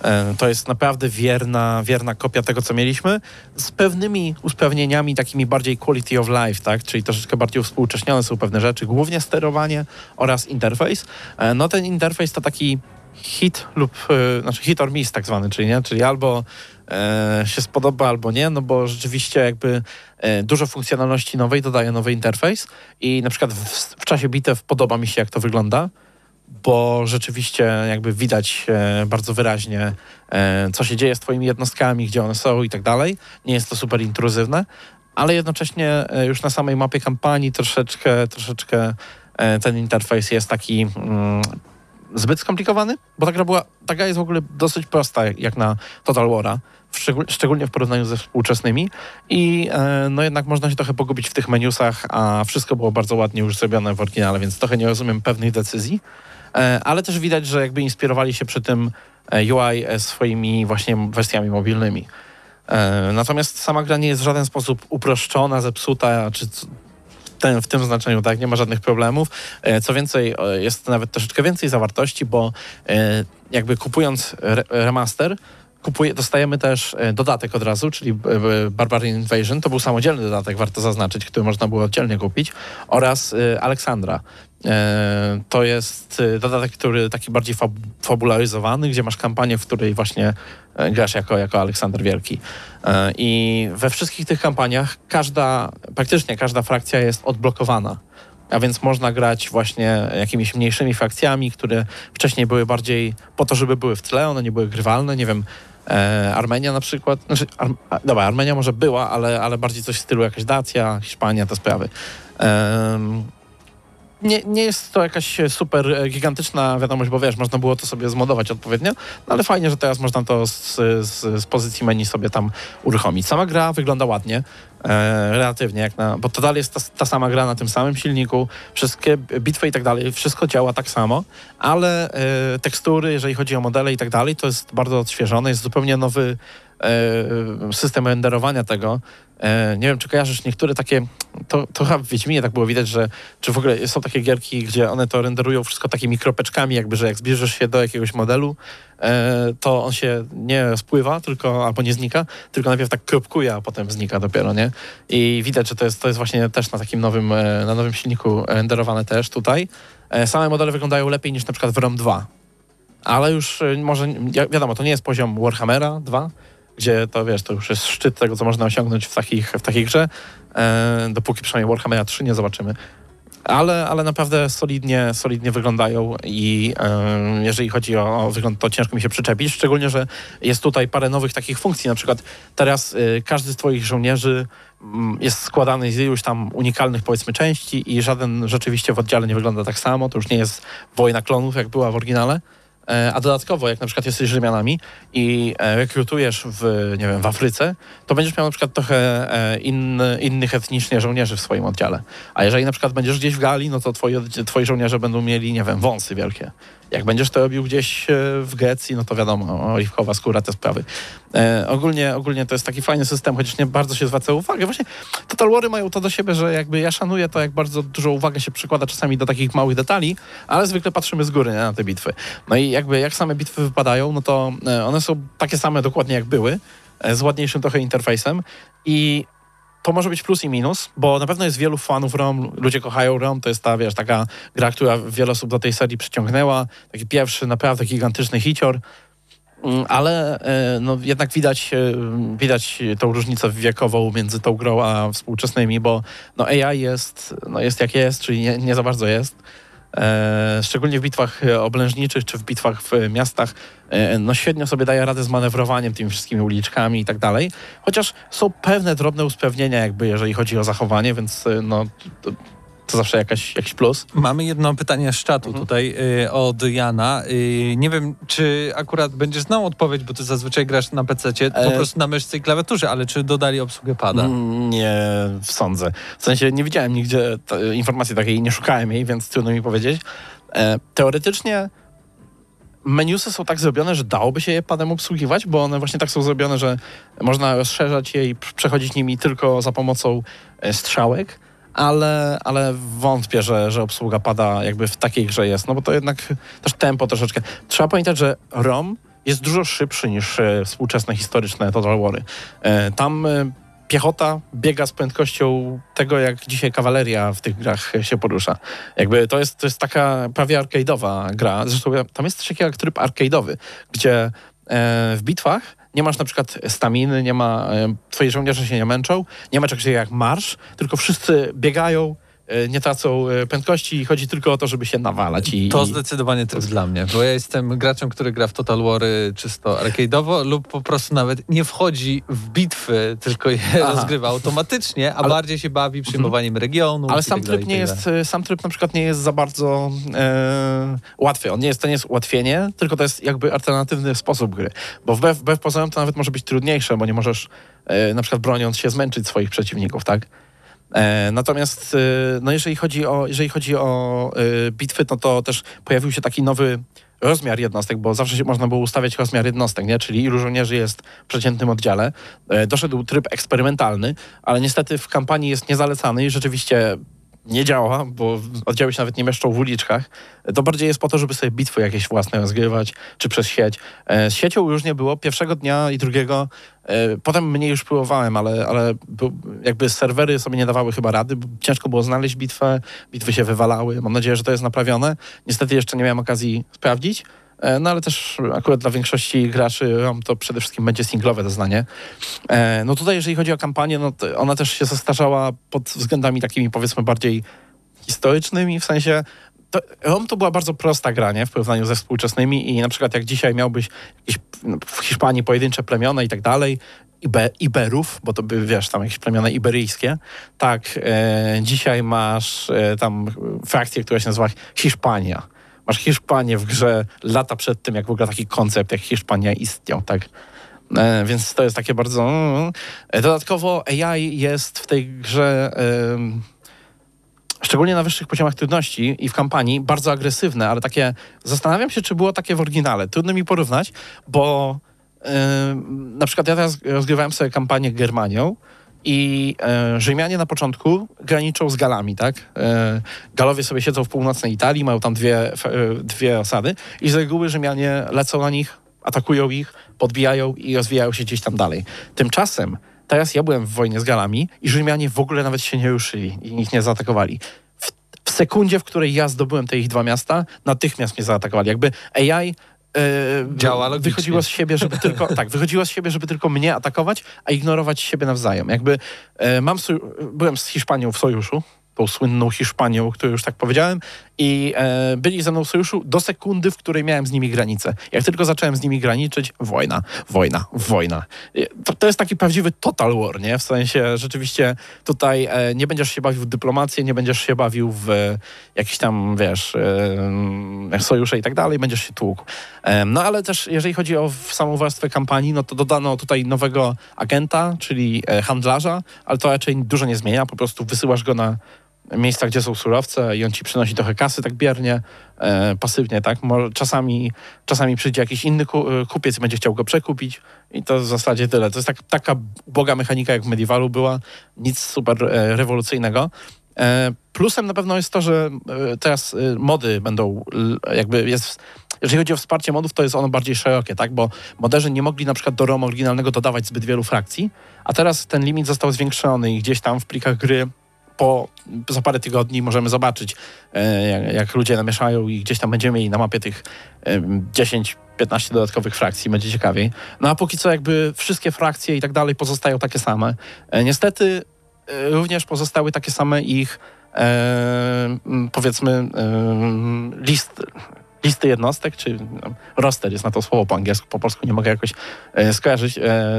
e, to jest naprawdę wierna, wierna kopia tego, co mieliśmy, z pewnymi usprawnieniami takimi bardziej quality of life, tak? Czyli troszeczkę bardziej współcześnione są pewne rzeczy, głównie sterowanie oraz interfejs. E, no ten interfejs to taki hit lub, e, znaczy hit or miss tak zwany, czyli nie? Czyli albo się spodoba albo nie, no bo rzeczywiście jakby e, dużo funkcjonalności nowej dodaje nowy interfejs i na przykład w, w czasie bitew podoba mi się jak to wygląda, bo rzeczywiście jakby widać e, bardzo wyraźnie, e, co się dzieje z twoimi jednostkami, gdzie one są i tak dalej. Nie jest to super intruzywne, ale jednocześnie e, już na samej mapie kampanii troszeczkę, troszeczkę e, ten interfejs jest taki mm, zbyt skomplikowany, bo ta gra, była, ta gra jest w ogóle dosyć prosta jak- na Total War'a, szczególnie w porównaniu ze współczesnymi i e, no jednak można się trochę pogubić w tych menusach, a wszystko było bardzo ładnie już zrobione w oryginale, więc trochę nie rozumiem pewnych decyzji, e, ale też widać, że jakby inspirowali się przy tym e, UI e, swoimi właśnie wersjami mobilnymi. E, Natomiast sama gra nie jest w żaden sposób uproszczona, zepsuta, czy c- w tym, znaczeniu, tak, nie ma żadnych problemów. E, Co więcej, e, jest nawet troszeczkę więcej zawartości, bo e, jakby kupując re remaster, kupuje, dostajemy też e, dodatek od razu, czyli b- b- Barbarian Invasion. To był samodzielny dodatek, warto zaznaczyć, który można było oddzielnie kupić, oraz e, Aleksandra. E, To jest e, dodatek, który taki bardziej fab fabularyzowany, gdzie masz kampanię, w której właśnie e, grasz jako, jako Aleksander Wielki. E, I we wszystkich tych kampaniach każda, praktycznie każda frakcja jest odblokowana. A więc można grać właśnie jakimiś mniejszymi frakcjami, które wcześniej były bardziej po to, żeby były w tle, one nie były grywalne. Nie wiem, e, Armenia na przykład. Znaczy, Ar dobra, Armenia może była, ale, ale bardziej coś w stylu jakaś Dacja, Hiszpania, te sprawy. Em, nie, nie jest to jakaś super e, gigantyczna wiadomość, bo wiesz, można było to sobie zmodować odpowiednio, no ale fajnie, że teraz można to z, z, z pozycji menu sobie tam uruchomić. Sama gra wygląda ładnie, e, relatywnie, jak na, bo to dalej jest ta, ta sama gra na tym samym silniku, wszystkie bitwy i tak dalej, wszystko działa tak samo, ale e, tekstury, jeżeli chodzi o modele i tak dalej, to jest bardzo odświeżone, jest zupełnie nowy e, system renderowania tego. E, nie wiem, czy kojarzysz niektóre takie, to, to chyba w Wiedźminie tak było widać, że czy w ogóle są takie gierki, gdzie one to renderują wszystko takimi kropeczkami, jakby, że jak zbliżysz się do jakiegoś modelu, e, to on się nie spływa, tylko, albo nie znika, tylko najpierw tak kropkuje, a potem znika dopiero, nie? I widać, że to jest, to jest właśnie też na takim nowym, e, na nowym silniku renderowane też tutaj. Same modele wyglądają lepiej niż na przykład w ROM 2, ale już może, wi- wiadomo, to nie jest poziom Warhammera 2, gdzie to wiesz, to już jest szczyt tego, co można osiągnąć w, takich, w takiej grze, e, dopóki przynajmniej Warhammera 3 nie zobaczymy. Ale, ale naprawdę solidnie, solidnie wyglądają i e, jeżeli chodzi o, o wygląd, to ciężko mi się przyczepić, szczególnie, że jest tutaj parę nowych takich funkcji, na przykład teraz y, każdy z twoich żołnierzy mm, jest składany z iluś tam unikalnych powiedzmy części i żaden rzeczywiście w oddziale nie wygląda tak samo, to już nie jest wojna klonów, jak była w oryginale. E, A dodatkowo, jak na przykład jesteś Rzymianami i e, rekrutujesz w, nie wiem, w Afryce, to będziesz miał na przykład trochę e, inny, innych etnicznie żołnierzy w swoim oddziale. A jeżeli na przykład będziesz gdzieś w Galii, no to twoi, twoi żołnierze będą mieli, nie wiem, wąsy wielkie. Jak będziesz to robił gdzieś e, w Grecji, no to wiadomo, oliwkowa skóra, te sprawy. E, ogólnie, ogólnie to jest taki fajny system, chociaż nie bardzo się zwraca uwagę. Właśnie Total Wary mają to do siebie, że jakby ja szanuję to, jak bardzo dużo uwagi się przykłada czasami do takich małych detali, ale zwykle patrzymy z góry nie, na te bitwy. No i jakby jak same bitwy wypadają, no to e, one są takie same dokładnie jak były, e, z ładniejszym trochę interfejsem i to może być plus i minus, bo na pewno jest wielu fanów ROM, ludzie kochają ROM, to jest ta, wiesz, taka gra, która wiele osób do tej serii przyciągnęła, taki pierwszy naprawdę gigantyczny hicior, Mm, ale e, no, jednak widać, e, widać tą różnicę wiekową między tą grą a współczesnymi, bo no, AI jest, no, jest jak jest, czyli nie, nie za bardzo jest. E, szczególnie w bitwach e, oblężniczych czy w bitwach w miastach, e, no świetnie sobie daje radę z manewrowaniem tymi wszystkimi uliczkami i tak dalej. Chociaż są pewne drobne usprawnienia, jakby jeżeli chodzi o zachowanie, więc no, to, zawsze jakaś, jakiś plus. Mamy jedno pytanie z czatu Mhm. tutaj y, od Jana. Y, nie wiem, czy akurat będziesz znał odpowiedź, bo ty zazwyczaj grasz na PC, po E- prostu na myszce i klawiaturze, ale czy dodali obsługę pada? Mm, Nie sądzę. W sensie nie widziałem nigdzie informacji takiej, nie szukałem jej, więc trudno mi powiedzieć. E, teoretycznie menusy są tak zrobione, że dałoby się je padem obsługiwać, bo one właśnie tak są zrobione, że można rozszerzać je i przechodzić nimi tylko za pomocą e, strzałek, ale, ale wątpię, że, że obsługa pada jakby w takiej grze jest, no bo to jednak też tempo troszeczkę. Trzeba pamiętać, że ROM jest dużo szybszy niż e, współczesne historyczne Total Wary. E, tam e, piechota biega z prędkością tego, jak dzisiaj kawaleria w tych grach się porusza. Jakby to jest, to jest taka prawie arcade'owa gra. Zresztą tam jest też jakiś tryb arcade'owy, gdzie w bitwach nie masz na przykład staminy, nie ma, twoi żołnierze się nie męczą, nie ma czegoś jak marsz, tylko wszyscy biegają, nie tracą e, prędkości i chodzi tylko o to, żeby się nawalać. I, To zdecydowanie to jest dla mnie, bo ja jestem graczem, który gra w Total Wary czysto arcade'owo lub po prostu nawet nie wchodzi w bitwy, tylko je Aha. rozgrywa automatycznie, a Ale- bardziej się bawi przyjmowaniem regionu. Ale sam tryb nie jest, e, sam tryb na przykład nie jest za bardzo e, łatwy. On nie jest, to nie jest ułatwienie, tylko to jest jakby alternatywny sposób gry. Bo wbrew, wbrew pozorom to nawet może być trudniejsze, bo nie możesz e, na przykład broniąc się zmęczyć swoich przeciwników, tak? E, natomiast e, no jeżeli chodzi o, jeżeli chodzi o e, bitwy, no to też pojawił się taki nowy rozmiar jednostek, bo zawsze można było ustawiać rozmiar jednostek, nie? czyli ilu żołnierzy jest w przeciętnym oddziale. Doszedł tryb eksperymentalny, ale niestety w kampanii jest niezalecany i rzeczywiście nie działa, bo oddziały się nawet nie mieszczą w uliczkach. To bardziej jest po to, żeby sobie bitwy jakieś własne rozgrywać, czy przez sieć. E, Z siecią już nie było. Pierwszego dnia i drugiego, e, potem mniej już próbowałem, ale, ale jakby serwery sobie nie dawały chyba rady. bo Ciężko było znaleźć bitwę, bitwy się wywalały. Mam nadzieję, że to jest naprawione. Niestety jeszcze nie miałem okazji sprawdzić. E, No ale też akurat dla większości graczy to przede wszystkim będzie singlowe doznanie. E, No tutaj jeżeli chodzi o kampanię, no ona też się zestarzała pod względami takimi powiedzmy bardziej historycznymi, w sensie to, ROM to była bardzo prosta gra, nie? W porównaniu ze współczesnymi i na przykład jak dzisiaj miałbyś jakieś no, w Hiszpanii pojedyncze plemiona i tak dalej, Ibe, Iberów, bo to by, wiesz, tam jakieś plemiona iberyjskie, tak, e, dzisiaj masz e, tam frakcję, która się nazywa Hiszpania. Masz Hiszpanię w grze lata przed tym, jak w ogóle taki koncept jak Hiszpania istniał, tak? E, więc to jest takie bardzo... E, Dodatkowo AI jest w tej grze... em, szczególnie na wyższych poziomach trudności i w kampanii, bardzo agresywne, ale takie, zastanawiam się, czy było takie w oryginale. Trudno mi porównać, bo na przykład ja teraz rozgrywałem sobie kampanię Germanią i e, Rzymianie na początku graniczą z Galami, tak? E, Galowie sobie siedzą w północnej Italii, mają tam dwie, e, dwie osady i z reguły Rzymianie lecą na nich, atakują ich, podbijają i rozwijają się gdzieś tam dalej. Tymczasem teraz ja byłem w wojnie z Galami i Rzymianie w ogóle nawet się nie ruszyli i ich nie zaatakowali. W, w sekundzie, w której ja zdobyłem te ich dwa miasta, natychmiast mnie zaatakowali. Jakby AI Działa logicznie. wychodziło z siebie, żeby tylko, [laughs] tak, wychodziło z siebie, żeby tylko mnie atakować, a ignorować siebie nawzajem. Jakby e, mam, byłem z Hiszpanią w sojuszu, tą słynną Hiszpanią, o której już tak powiedziałem, i e, byli ze mną w sojuszu do sekundy, w której miałem z nimi granicę. Jak tylko zacząłem z nimi graniczyć, wojna, wojna, wojna. To, to jest taki prawdziwy total war, nie? W sensie rzeczywiście tutaj e, nie będziesz się bawił w dyplomację, nie będziesz się bawił w e, jakieś tam, wiesz, e, sojusze i tak dalej, będziesz się tłukł. E, no ale też jeżeli chodzi o samą warstwę kampanii, no to dodano tutaj nowego agenta, czyli e, handlarza, ale to raczej dużo nie zmienia, po prostu wysyłasz go na miejsca, gdzie są surowce i on ci przynosi trochę kasy tak biernie, e, pasywnie, tak? Może czasami, czasami przyjdzie jakiś inny ku, e, kupiec i będzie chciał go przekupić i to w zasadzie tyle. To jest tak, taka boga mechanika, jak w Medievalu była, nic super e, rewolucyjnego. E, plusem na pewno jest to, że e, teraz e, mody będą jakby jest... Jeżeli chodzi o wsparcie modów, to jest ono bardziej szerokie, tak? Bo moderzy nie mogli na przykład do ROM oryginalnego dodawać zbyt wielu frakcji, a teraz ten limit został zwiększony i gdzieś tam w plikach gry po, za parę tygodni możemy zobaczyć, e, jak, jak ludzie namieszają i gdzieś tam będziemy mieli na mapie tych e, 10-15 dodatkowych frakcji, będzie ciekawiej. No a póki co jakby wszystkie frakcje i tak dalej pozostają takie same. E, niestety również pozostały takie same ich e, powiedzmy e, list, listy jednostek, czy no, roster jest na to słowo po angielsku, po polsku nie mogę jakoś e, skojarzyć.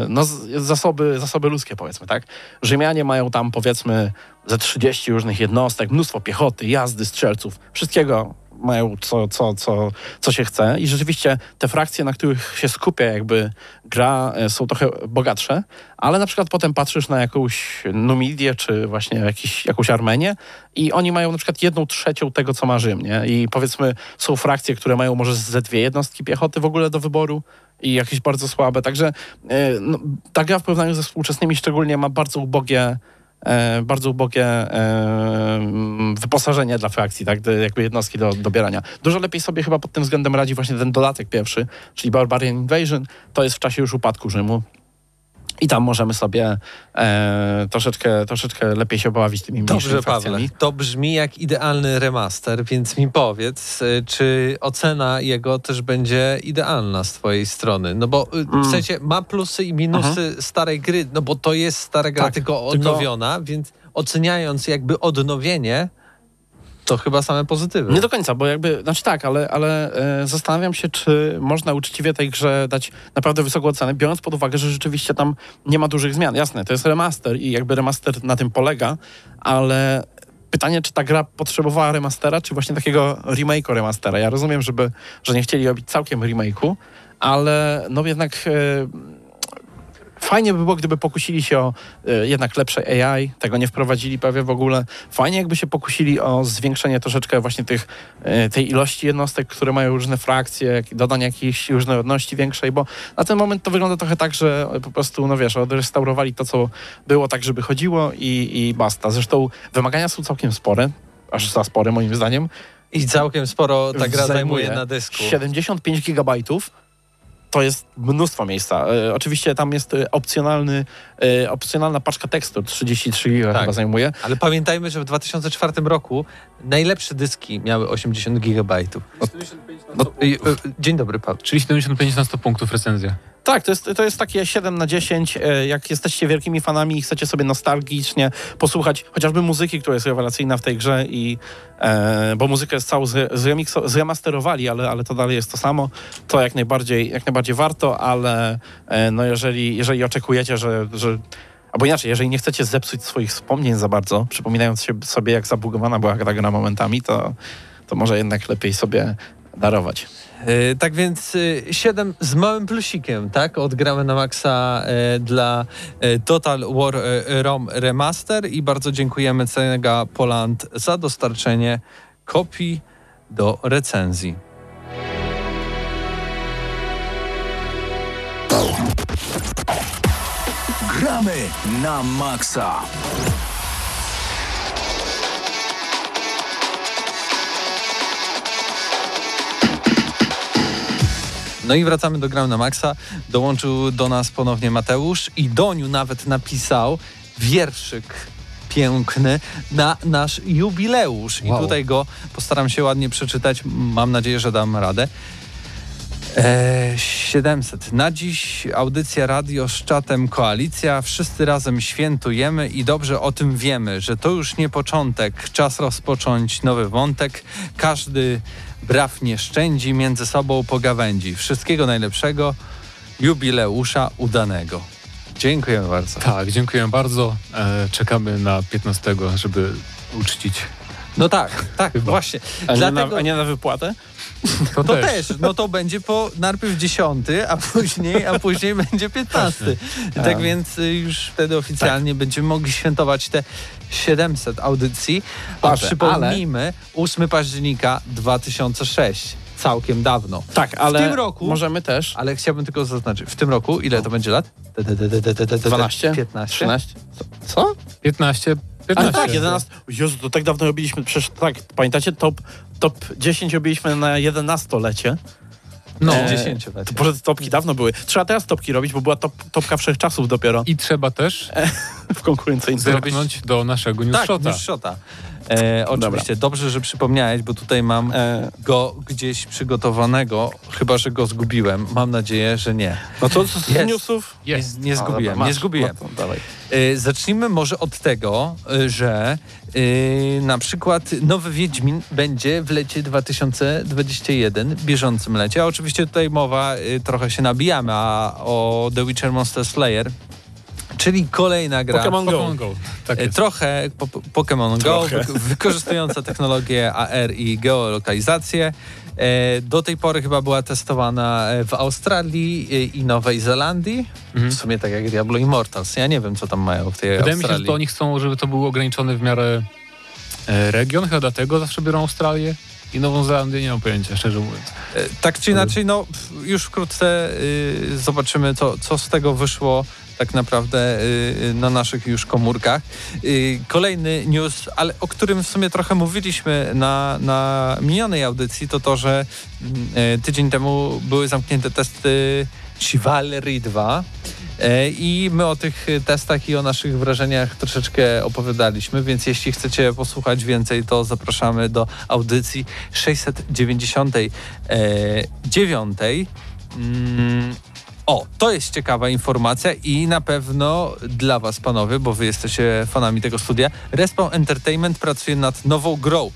No zasoby, zasoby ludzkie powiedzmy, tak? Rzymianie mają tam powiedzmy ze 30 różnych jednostek, mnóstwo piechoty, jazdy, strzelców, wszystkiego mają co, co, co, co się chce. I rzeczywiście te frakcje, na których się skupia jakby gra e, są trochę bogatsze, ale na przykład potem patrzysz na jakąś Numidię czy właśnie jakiś, jakąś Armenię i oni mają na przykład jedną trzecią tego, co ma Rzym, nie? I powiedzmy są frakcje, które mają może ze dwie jednostki piechoty w ogóle do wyboru i jakieś bardzo słabe, także e, no, ta gra w porównaniu ze współczesnymi szczególnie ma bardzo ubogie bardzo ubogie e, wyposażenie dla frakcji, tak, jakby jednostki do dobierania. Dużo lepiej sobie chyba pod tym względem radzi właśnie ten dodatek pierwszy, czyli Barbarian Invasion, to jest w czasie już upadku Rzymu. I tam możemy sobie e, troszeczkę, troszeczkę lepiej się pobawić tymi mniejszymi Dobrze, Pawle. To brzmi jak idealny remaster, więc mi powiedz, y, czy ocena jego też będzie idealna z twojej strony? No bo y, Mm. w sensie ma plusy i minusy starej gry, no bo to jest stara gra, Tak, tylko tylko- odnowiona, więc oceniając jakby odnowienie, to chyba same pozytywy. Nie do końca, bo jakby, znaczy tak, ale, ale e, zastanawiam się, czy można uczciwie tej grze dać naprawdę wysoką ocenę, biorąc pod uwagę, że rzeczywiście tam nie ma dużych zmian. Jasne, to jest remaster i jakby remaster na tym polega, ale pytanie, czy ta gra potrzebowała remastera, czy właśnie takiego remake'u remastera. Ja rozumiem, żeby, że nie chcieli robić całkiem remake'u, ale no jednak... E, Fajnie by było, gdyby pokusili się o e, jednak lepsze AI, tego nie wprowadzili prawie w ogóle. Fajnie, jakby się pokusili o zwiększenie troszeczkę właśnie tych, e, tej ilości jednostek, które mają różne frakcje, dodanie jakiejś różnorodności większej, bo na ten moment to wygląda trochę tak, że po prostu, no wiesz, odrestaurowali to, co było tak, żeby chodziło i, i basta. Zresztą wymagania są całkiem spore, aż za spore moim zdaniem. I całkiem sporo ta gra zajmuje na dysku. 75 gigabajtów to jest mnóstwo miejsca. E, oczywiście tam jest e, opcjonalny, e, opcjonalna paczka tekstur, 33 giga Tak. chyba zajmuje. Ale pamiętajmy, że w 2004 roku najlepsze dyski miały 80 gigabajtów. No, y, dzień dobry, Paweł. Czyli 75 na 100 punktów recenzja. Tak, to jest, to jest takie 7 na 10. E, Jak jesteście wielkimi fanami i chcecie sobie nostalgicznie posłuchać chociażby muzyki, która jest rewelacyjna w tej grze i e, bo muzykę jest całą zre, zremasterowali, ale, ale to dalej jest to samo, to jak najbardziej, jak najbardziej warto, ale e, no jeżeli, jeżeli oczekujecie, że, że Albo inaczej, jeżeli nie chcecie zepsuć swoich wspomnień za bardzo, przypominając się sobie, jak zabugowana była ta gra momentami, to, to może jednak lepiej sobie darować. E, tak więc y, 7 z małym plusikiem, tak? Odgramy na maksa e, dla e, Total War e, ROM Remaster i bardzo dziękujemy Cenega Poland za dostarczenie kopii do recenzji. Gramy na maksa. No i wracamy do Gram na Maxa. Dołączył do nas ponownie Mateusz i Doniu nawet napisał wierszyk piękny na nasz jubileusz. I Wow. tutaj go postaram się ładnie przeczytać. Mam nadzieję, że dam radę. E, 700. Na dziś audycja radio z czatem Koalicja. Wszyscy razem świętujemy i dobrze o tym wiemy, że to już nie początek. Czas rozpocząć nowy wątek. Każdy braw nie szczędzi, między sobą pogawędzi. Wszystkiego najlepszego, jubileusza udanego. Dziękujemy bardzo. Tak, dziękuję bardzo. E, czekamy na 15, żeby uczcić. No tak, tak, Chyba. właśnie. A nie, Dlatego... na, a nie na wypłatę? To, To też. no to będzie po najpierw 10, a [laughs] później, a później będzie 15. Tak więc y, już wtedy oficjalnie będziemy mogli świętować te 700 audycji. A przypomnijmy, 8 października 2006. Całkiem dawno. Tak, ale tym roku- możemy też. Ale chciałbym tylko zaznaczyć, w tym roku ile to będzie lat? 12? 15? 13? Co? 15, Ale 15. tak, 11. Jezu, to tak dawno robiliśmy, przecież tak, pamiętacie, top, top 10 robiliśmy na 11-lecie. No, E, 10 To może te topki dawno były. Trzeba teraz topki robić, bo była top, topka wszechczasów dopiero I trzeba też w konkurencyjnym. zerknąć do naszego Tak, newsshota. już szota. E, oczywiście, dobrze, że przypomniałeś, bo tutaj mam E, go gdzieś przygotowanego, chyba że go zgubiłem. Mam nadzieję, że nie. no to co z Jest. newsów? Jest. Nie, nie zgubiłem, dobra, masz. nie zgubiłem. No to dawaj. Y, zacznijmy może od tego, y, że y, na przykład nowy Wiedźmin będzie w lecie 2021, bieżącym lecie. A oczywiście tutaj mowa, trochę się nabijamy, a o The Witcher Monster Slayer, czyli kolejna gra. Pokémon Go. Pokémon Go. Tak E. Trochę po, po- Pokémon Go, wykorzystująca technologię AR i geolokalizację. E, Do tej pory chyba była testowana e, w Australii i Nowej Zelandii. Mhm. W sumie tak jak Diablo Immortals. Ja nie wiem, co tam mają w tej Wydaje mi się, że Australii. to oni chcą, żeby to był ograniczony w miarę region, chyba dlatego zawsze biorą Australię i Nową Zelandię, nie mam pojęcia, szczerze mówiąc. Tak czy inaczej, no już wkrótce y, zobaczymy, co, co z tego wyszło tak naprawdę y, na naszych już komórkach. Y, kolejny news, ale o którym w sumie trochę mówiliśmy na, na minionej audycji, to to, że y, tydzień temu były zamknięte testy Chivalry 2. E, I my o tych testach i o naszych wrażeniach troszeczkę opowiadaliśmy, więc jeśli chcecie posłuchać więcej, to zapraszamy do audycji 699. O, to jest ciekawa informacja i na pewno dla Was, panowie, bo Wy jesteście fanami tego studia. Respawn Entertainment pracuje nad nową grą.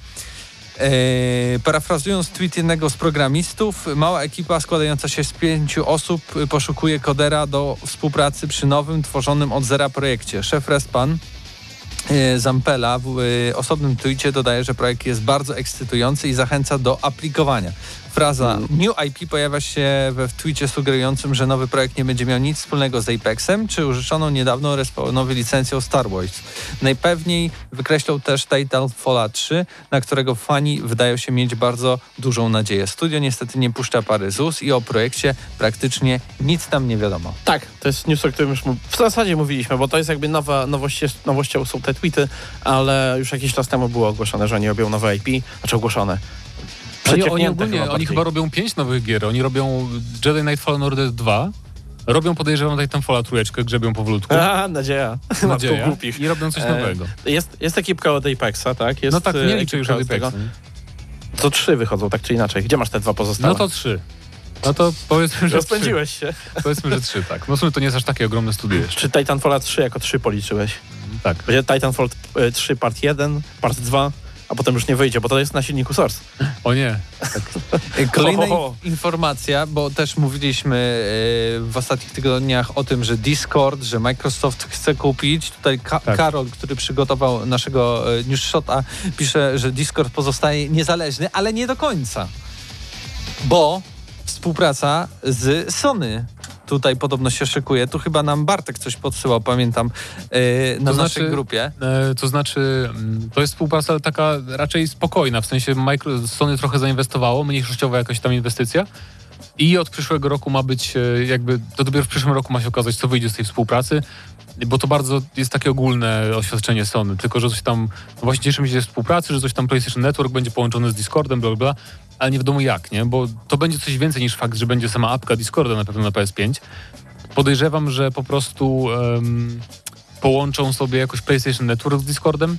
Eee, parafrazując tweet jednego z programistów, mała ekipa składająca się z pięciu osób poszukuje kodera do współpracy przy nowym, tworzonym od zera projekcie. Szef Respan e, Zampela w e, osobnym tweetie dodaje, że projekt jest bardzo ekscytujący i zachęca do aplikowania. Fraza New IP pojawia się we w sugerującym, że nowy projekt nie będzie miał nic wspólnego z Apexem, czy użyczoną niedawno respawnowi licencją Star Wars. Najpewniej wykreślał też Titanfalla 3, na którego fani wydają się mieć bardzo dużą nadzieję. Studio niestety nie puszcza pary ZUS i o projekcie praktycznie nic tam nie wiadomo. Tak, to jest news, o którym już w zasadzie mówiliśmy, bo to jest jakby nowa, nowość, nowością są te tweety, ale już jakiś czas temu było ogłoszone, że oni robią nowe IP, znaczy ogłoszone. Oni, oni, ogólnie, chyba oni chyba robią pięć nowych gier. Oni robią Jedi Knight Fallen Order 2, robią podejrzewam Titanfalla trójeczkę, grzebią powolutku. A, nadzieja. Nadzieja. [laughs] głupich. I robią coś E, nowego. Jest, jest ekipka od Apexa, tak? Jest No tak, e, nie liczę już od. Apexa. To trzy wychodzą, tak czy inaczej. Gdzie masz te dwa pozostałe? No to trzy. No to powiedzmy, że trzy. Rozpędziłeś się. [laughs] Powiedzmy, że trzy, tak. No w sumie to nie jest aż takie ogromne studio jeszcze. Czy Titanfalla 3 jako 3 policzyłeś? Tak. Będzie Titanfall e, 3 part 1, part 2, a potem już nie wyjdzie, bo to jest na silniku Source. O nie. E, Kolejna Ho, ho, ho. in- informacja, bo też mówiliśmy e, w ostatnich tygodniach o tym, że Discord, że Microsoft chce kupić. Tutaj Ka- Tak. Karol, który przygotował naszego e, news shota, pisze, że Discord pozostaje niezależny, ale nie do końca. Bo współpraca z Sony tutaj podobno się szykuje. Tu chyba nam Bartek coś podsyłał, pamiętam, e, na To naszej znaczy- grupie. E, to znaczy, mm, to jest współpraca taka raczej spokojna, w sensie Micro, Sony trochę zainwestowało, mniejszościowa jakaś tam inwestycja i od przyszłego roku ma być e, jakby, to dopiero w przyszłym roku ma się okazać, co wyjdzie z tej współpracy, bo to bardzo jest takie ogólne oświadczenie Sony, tylko że coś tam, no właśnie cieszymy się ze współpracy, że coś tam PlayStation Network będzie połączone z Discordem, bla, bla, ale nie wiadomo jak, nie? Bo to będzie coś więcej niż fakt, że będzie sama apka Discorda na pewno na PS5. Podejrzewam, że po prostu em, połączą sobie jakoś PlayStation Network z Discordem.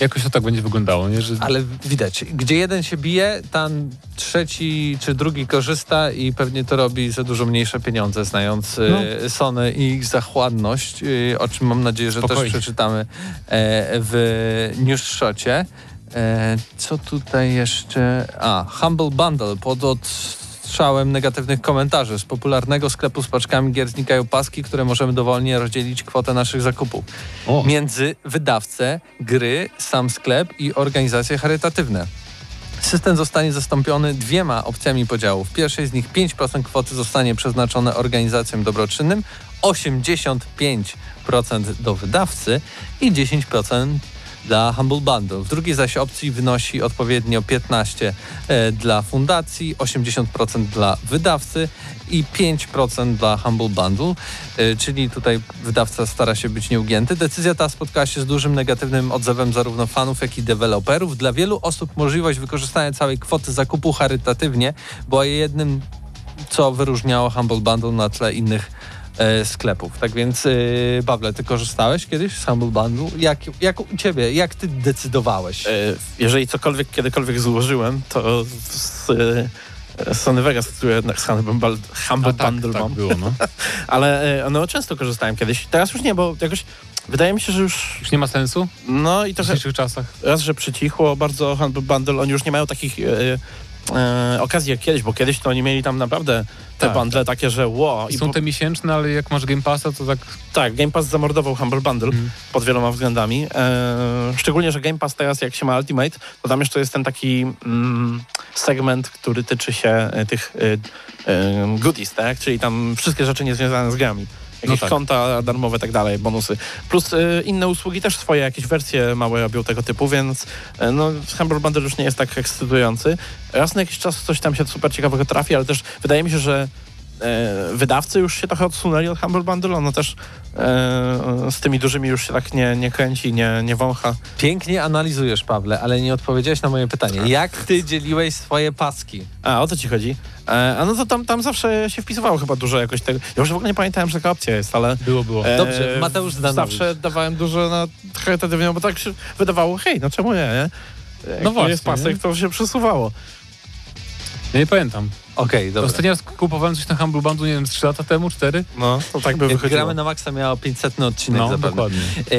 Jakoś to tak będzie wyglądało, nie? Że Ale widać, gdzie jeden się bije, tam trzeci czy drugi korzysta i pewnie to robi za dużo mniejsze pieniądze, znając e, Sony i ich zachładność, e, o czym mam nadzieję, że Spokojnie. też przeczytamy e, w news shocie. E, co tutaj jeszcze? A, Humble Bundle pod odstrzałem negatywnych komentarzy. Z popularnego sklepu z paczkami gier znikają paski, które możemy dowolnie rozdzielić kwotę naszych zakupów O, między wydawcę, gry, sam sklep i organizacje charytatywne. System zostanie zastąpiony dwiema opcjami podziału. W pierwszej z nich 5% kwoty zostanie przeznaczone organizacjom dobroczynnym, 85% do wydawcy i 10% dla Humble Bundle. W drugiej zaś opcji wynosi odpowiednio 15% e, dla fundacji, 80% dla wydawcy i 5% dla Humble Bundle, e, czyli tutaj wydawca stara się być nieugięty. Decyzja ta spotkała się z dużym negatywnym odzewem zarówno fanów, jak i deweloperów. Dla wielu osób możliwość wykorzystania całej kwoty zakupu charytatywnie była jednym, co wyróżniało Humble Bundle na tle innych sklepów. Tak więc, e, Pawle, ty korzystałeś kiedyś z Humble Bundle? Jak, jak u ciebie? Jak ty decydowałeś? E, Jeżeli cokolwiek kiedykolwiek złożyłem, to z e, Sony Vegas, które jednak z Humble, Bundle- Humble a tak, Bundle tak mam. było, no. [laughs] Ale e, no, często korzystałem kiedyś. Teraz już nie, bo jakoś wydaje mi się, że już Już nie ma sensu no i w trochę dzisiejszych czasach. raz, że przycichło bardzo Humble Bundle, oni już nie mają takich e, e, okazji jak kiedyś, bo kiedyś to oni mieli tam naprawdę te Tak, bundle takie, że wow. Są po- te miesięczne, ale jak masz Game Passa, to tak Tak, Game Pass zamordował Humble Bundle Mhm. pod wieloma względami. E, szczególnie, że Game Pass teraz, jak się ma Ultimate, to tam jeszcze jest ten taki mm, segment, który tyczy się e, tych e, e, goodies, tak? Czyli tam wszystkie rzeczy niezwiązane z grami. Jakieś tak. konta darmowe i tak dalej, bonusy. Plus e, inne usługi też swoje jakieś wersje małe robią tego typu, więc e, no, Humble Bundle już nie jest tak ekscytujący. Raz na jakiś czas coś tam się super ciekawego trafi, ale też wydaje mi się, że wydawcy już się trochę odsunęli od Humble Bundle, ono też e, z tymi dużymi już się tak nie, nie kręci, nie, nie wącha. Pięknie analizujesz, Pawle, ale nie odpowiedziałeś na moje pytanie. Jak ty dzieliłeś swoje paski? A, o co ci chodzi? E, a no to tam, tam zawsze się wpisywało chyba dużo jakoś tego. Ja już w ogóle nie pamiętałem, że taka opcja jest, ale... Było, było. e, Dobrze, Mateusz Zdanowicz. Zawsze dawałem dużo na charytatywnie, bo tak się wydawało, hej, no czemu nie, nie? Jak No właśnie, jest pasek, nie? to się przesuwało. Ja nie pamiętam. Okej, dobra. Ostatni raz kupowałem coś na Humble Bundle, nie wiem, z 3 lata temu, 4? No, to tak by wychodziło. gramy na maksa miało 500 odcinek No, zapewne. dokładnie. E,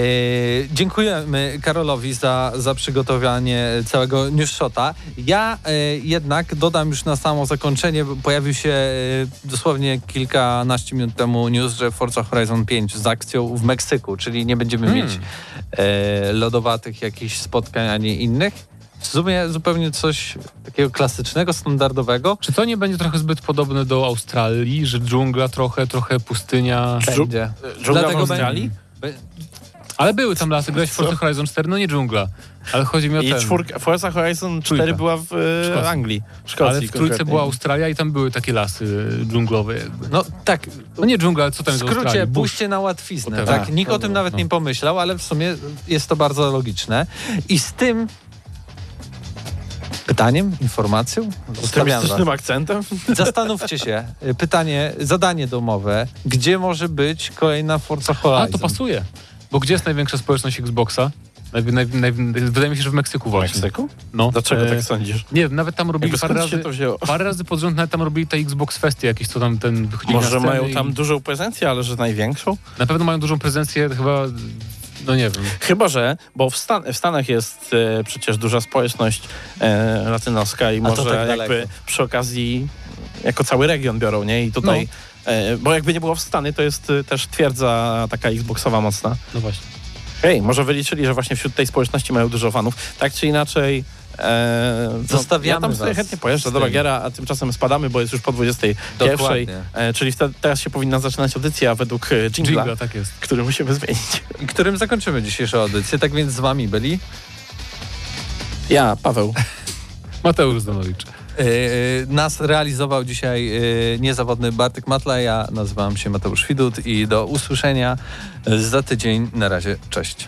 dziękujemy Karolowi za, za przygotowanie całego news shota. Ja e, jednak dodam już na samo zakończenie, bo pojawił się e, dosłownie kilkanaście minut temu news, że Forza Horizon 5 z akcją w Meksyku, czyli nie będziemy Hmm. mieć e, lodowatych jakichś spotkań ani innych. W sumie zupełnie coś takiego klasycznego, standardowego. Czy to nie będzie trochę zbyt podobne do Australii, że dżungla trochę, trochę pustynia? Będzie. Dżungla w Dlatego Australii? Be- Ale były tam lasy, grałeś w Forza Horizon 4, no nie dżungla. Ale chodzi mi o I ten. czwórka, Forza Horizon 4 Trójka. była w e. Anglii. Szkocji Ale w trójce była Australia i tam były takie lasy dżunglowe jakby. No tak, No nie dżungla, ale co tam W jest w Australii? skrócie, pójście na łatwiznę. Whatever. Tak, nikt o tym nawet no. nie pomyślał, ale w sumie jest to bardzo logiczne. I z tym pytaniem, informacją, Z tym zostawiam was. mistycznym akcentem? Zastanówcie się, pytanie, zadanie domowe, gdzie może być kolejna Forza Horizon? A, to pasuje. Bo gdzie jest największa społeczność Xboxa? Naj, naj, naj, wydaje mi się, że w Meksyku W właśnie. Meksyku? No. Dlaczego E, tak sądzisz? Nie nawet tam robili Jakby parę razy, parę razy pod rząd nawet tam robili te Xbox Festy jakieś, co tam ten wychodzili na Może mają i tam dużą prezencję, ale że największą? Na pewno mają dużą prezencję, chyba, no nie wiem. Chyba, że, bo w, Stan w Stanach jest e, przecież duża społeczność e, latynoska i A może tak jakby przy okazji jako cały region biorą, nie? I tutaj, No. e, bo jakby nie było w Stany, to jest e, też twierdza taka Xboxowa mocna. No właśnie. Hej, może wyliczyli, że właśnie wśród tej społeczności mają dużo fanów. Tak czy inaczej. E, no, Zostawiamy Ja tam sobie chętnie pojeżdżę do. Bagiera, a tymczasem spadamy, bo jest już po 21. Dokładnie. E, czyli wtedy, teraz się powinna zaczynać audycja według e, tak jest. który musimy zmienić. I którym zakończymy dzisiejszą audycję. Tak więc z wami byli Ja, Paweł. [laughs] Mateusz Zdanowicz. Yy, nas realizował dzisiaj yy, niezawodny Bartek Matla, ja nazywam się Mateusz Widut i do usłyszenia za tydzień. Na razie, cześć.